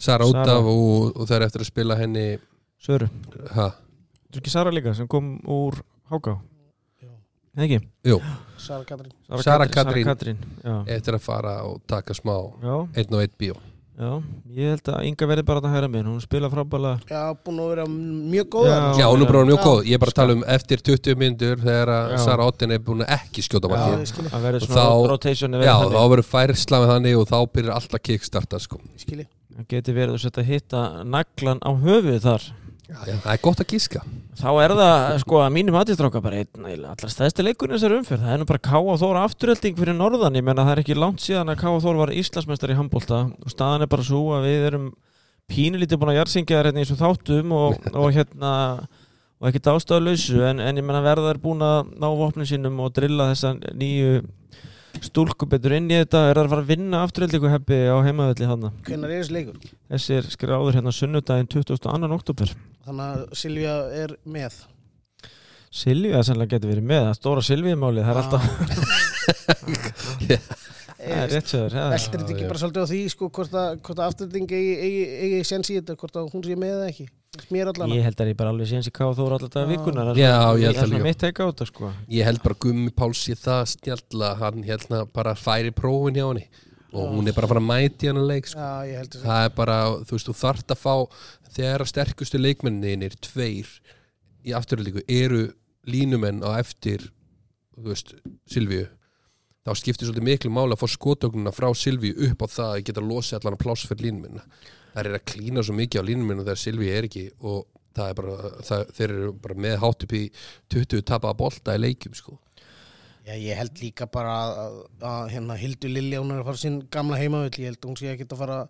Speaker 4: Sara út
Speaker 1: Sara.
Speaker 4: af og, og það er eftir að spila henni
Speaker 1: Söru
Speaker 4: ha,
Speaker 1: Þú er ekki Sara líka sem kom úr Háká
Speaker 5: Já.
Speaker 1: Eða ekki?
Speaker 5: Sara Katrín
Speaker 4: Sara Katrín.
Speaker 1: Sara Katrín já.
Speaker 4: eftir að fara og taka smá
Speaker 1: já,
Speaker 4: einn og einn bíó
Speaker 1: já, ég held að Inga verði bara að hæra minn, hún spila frábæla
Speaker 5: já, búin að vera mjög góð.
Speaker 1: Já.
Speaker 4: Já, hún er bara mjög góð, ég er bara að tala um eftir 20 myndur þegar að. Sara Ottin er búin að ekki skjóta
Speaker 5: Já,
Speaker 4: markið.
Speaker 5: ég skilji,
Speaker 1: að verði
Speaker 4: Og
Speaker 1: svona rotationi
Speaker 4: Já,
Speaker 1: verði
Speaker 4: þá verður færsla með þannig og þá byrjar alltaf kickstarta sko.
Speaker 5: skilji
Speaker 1: það geti verið að setja hitta naglan á höfuð þar
Speaker 4: Já, það er gott að gíska
Speaker 1: þá er það sko að mínum aðistráka bara einn allar stæðsti leikurinn þessar umferð það er nú bara K.A. Þóra afturhelding fyrir norðan ég menna það er ekki langt síðan að K.A. Þóra var Íslandsmeistar í handbólta og staðan er bara svo að við erum pínulítið búin að jarðsingja þær hérna eins og þáttum og, <laughs> og hérna og ekkert ástæðuleysu en, en ég menna verða er búin að ná vopnin sínum og drilla þessa nýju stúlku betur inn í þetta er að fara að vinna afturheldingu hefbi á heimavelli þarna.
Speaker 5: Hvenær er þessi leikur?
Speaker 1: Þessi er skráður hérna sunnudaginn 22. oktober
Speaker 5: þannig að Silvía er með.
Speaker 1: Silvíða sannlega getur verið með, það stóra Silvíðmálið, það er alltaf, <laughs> það er rétt sér, er
Speaker 5: Veldur þetta ekki bara svolítið á því sko, hvort að, afturðing eigi, eigi, eigi sens í þetta, hvort að hún sé með eða ekki
Speaker 1: Ég held að ég bara alveg séns í káð þóra alltaf
Speaker 5: Já.
Speaker 1: vikunar,
Speaker 4: Já, ég held
Speaker 1: það er svona
Speaker 4: líka.
Speaker 1: mitt teika á þetta sko.
Speaker 4: Ég held bara Gummi Páls sé það snjalla hann hérna bara færi prófin hjá henni og hún er bara að fara að mæti hann að leik sko.
Speaker 5: Já, ég held að
Speaker 4: það er bara, þú veist, þú þarft að fá þegar að sterkustu leikmenninir tveir í afturöldingu eru línumenn á eftir þú veist, Silvíu þá skiptir svolítið miklu máli að fá skotögnuna frá Silvíu upp á það að geta losið allan að pláss fyrir línumenna það er að klína svo mikið á línumennu þegar Silvíu er ekki og það er bara, það, þeir eru bara með hátt upp í 20 tapaða bolta í leikjum sko.
Speaker 5: Já, ég held líka bara að, að, að hérna Hildur Lilja, hún er að fara sinn gamla heimavöld, ég held að hún sé ekkert að fara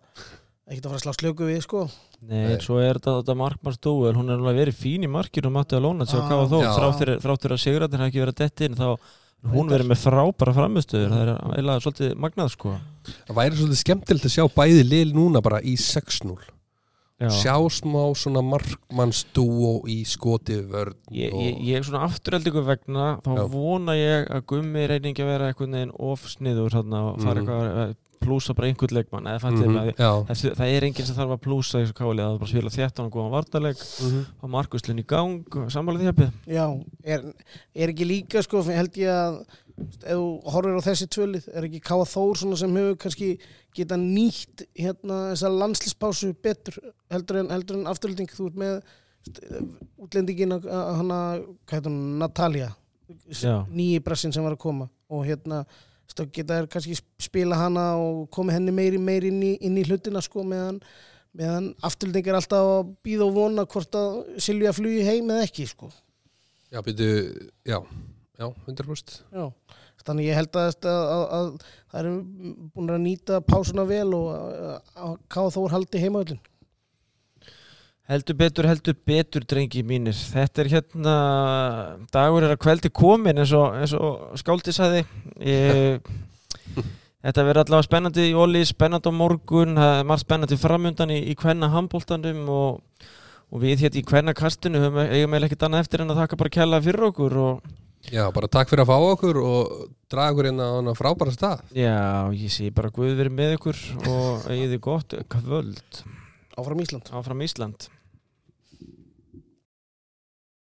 Speaker 5: ekkert að fara að slá slöku við, sko.
Speaker 1: Nei,
Speaker 4: Nei.
Speaker 1: svo er þetta, þetta markmann stóð, hún er alveg verið fín í markinu og mátti að lóna til að þráttur, þráttur að Sigurðarnir hafi ekki verið að detti inn, þá er hún verið með frábæra framistöður, það er eiginlega svolítið magnað sko.
Speaker 4: það væri svolítið skemmtilegt að sjá bæði lil núna bara í 6-0
Speaker 1: Já.
Speaker 4: sjá smá svona markmannstúo í skotið vörn
Speaker 1: Ég,
Speaker 4: og...
Speaker 1: ég, ég svona afturheldingu vegna þá
Speaker 4: Já.
Speaker 1: vona ég að gummi reyningi að vera einhvern veginn ofsniður og fara
Speaker 4: Mhm.
Speaker 1: eitthvað að plúsa bara einhvern leikmann mm
Speaker 4: já,
Speaker 1: það, það er enginn sem þarf að plúsa þessu káli að það bara spila þéttan og góðan vartaleg
Speaker 4: Mhm.
Speaker 1: og Markuslinn í gang, sammálið því hefði
Speaker 5: Já, er, er ekki líka, sko, held ég að ef þú horfir á þessi tvölið, er ekki Káa Þór svona sem hefur kannski geta nýtt hérna þessa landslispásu betur heldur en, heldur en afturlending þú ert með útlendingin að hana, hvað Natalia.
Speaker 1: Já.
Speaker 5: nýji brassin sem var að koma og hérna þá geta þær kannski spila hana og komið henni meiri meiri inn í, inn í hlutina sko meðan, meðan afturlending er alltaf að býða og vona hvort að Silvía flugi heim eða ekki sko.
Speaker 4: Já, byrju, já já, 100%
Speaker 5: Já, þannig ég held að, að, að, að það eru búin að nýta pásuna vel og að, að Káða Þór haldi heimaöllin.
Speaker 1: Heldur betur, heldur betur, drengi mínir. Þetta er hérna, dagur er að kveldi komin eins og, eins og skáldi. Ég, <laughs> þetta verður allavega spennandi í Óli, spennandi á morgun, það er margt spennandi framundan í, í kvenna handbóltanum og, og við hérna í kvenna kastinu höfum, eigum eða ekkert annað eftir en að þakka bara kella fyrir okkur og
Speaker 4: já, bara takk fyrir að fá okkur og draga okkur inn á hana frábæra stað
Speaker 1: já, ég sé bara Guð verið með ykkur og eigið þið gott kvöld
Speaker 5: Áfram Ísland.
Speaker 1: áfram Ísland.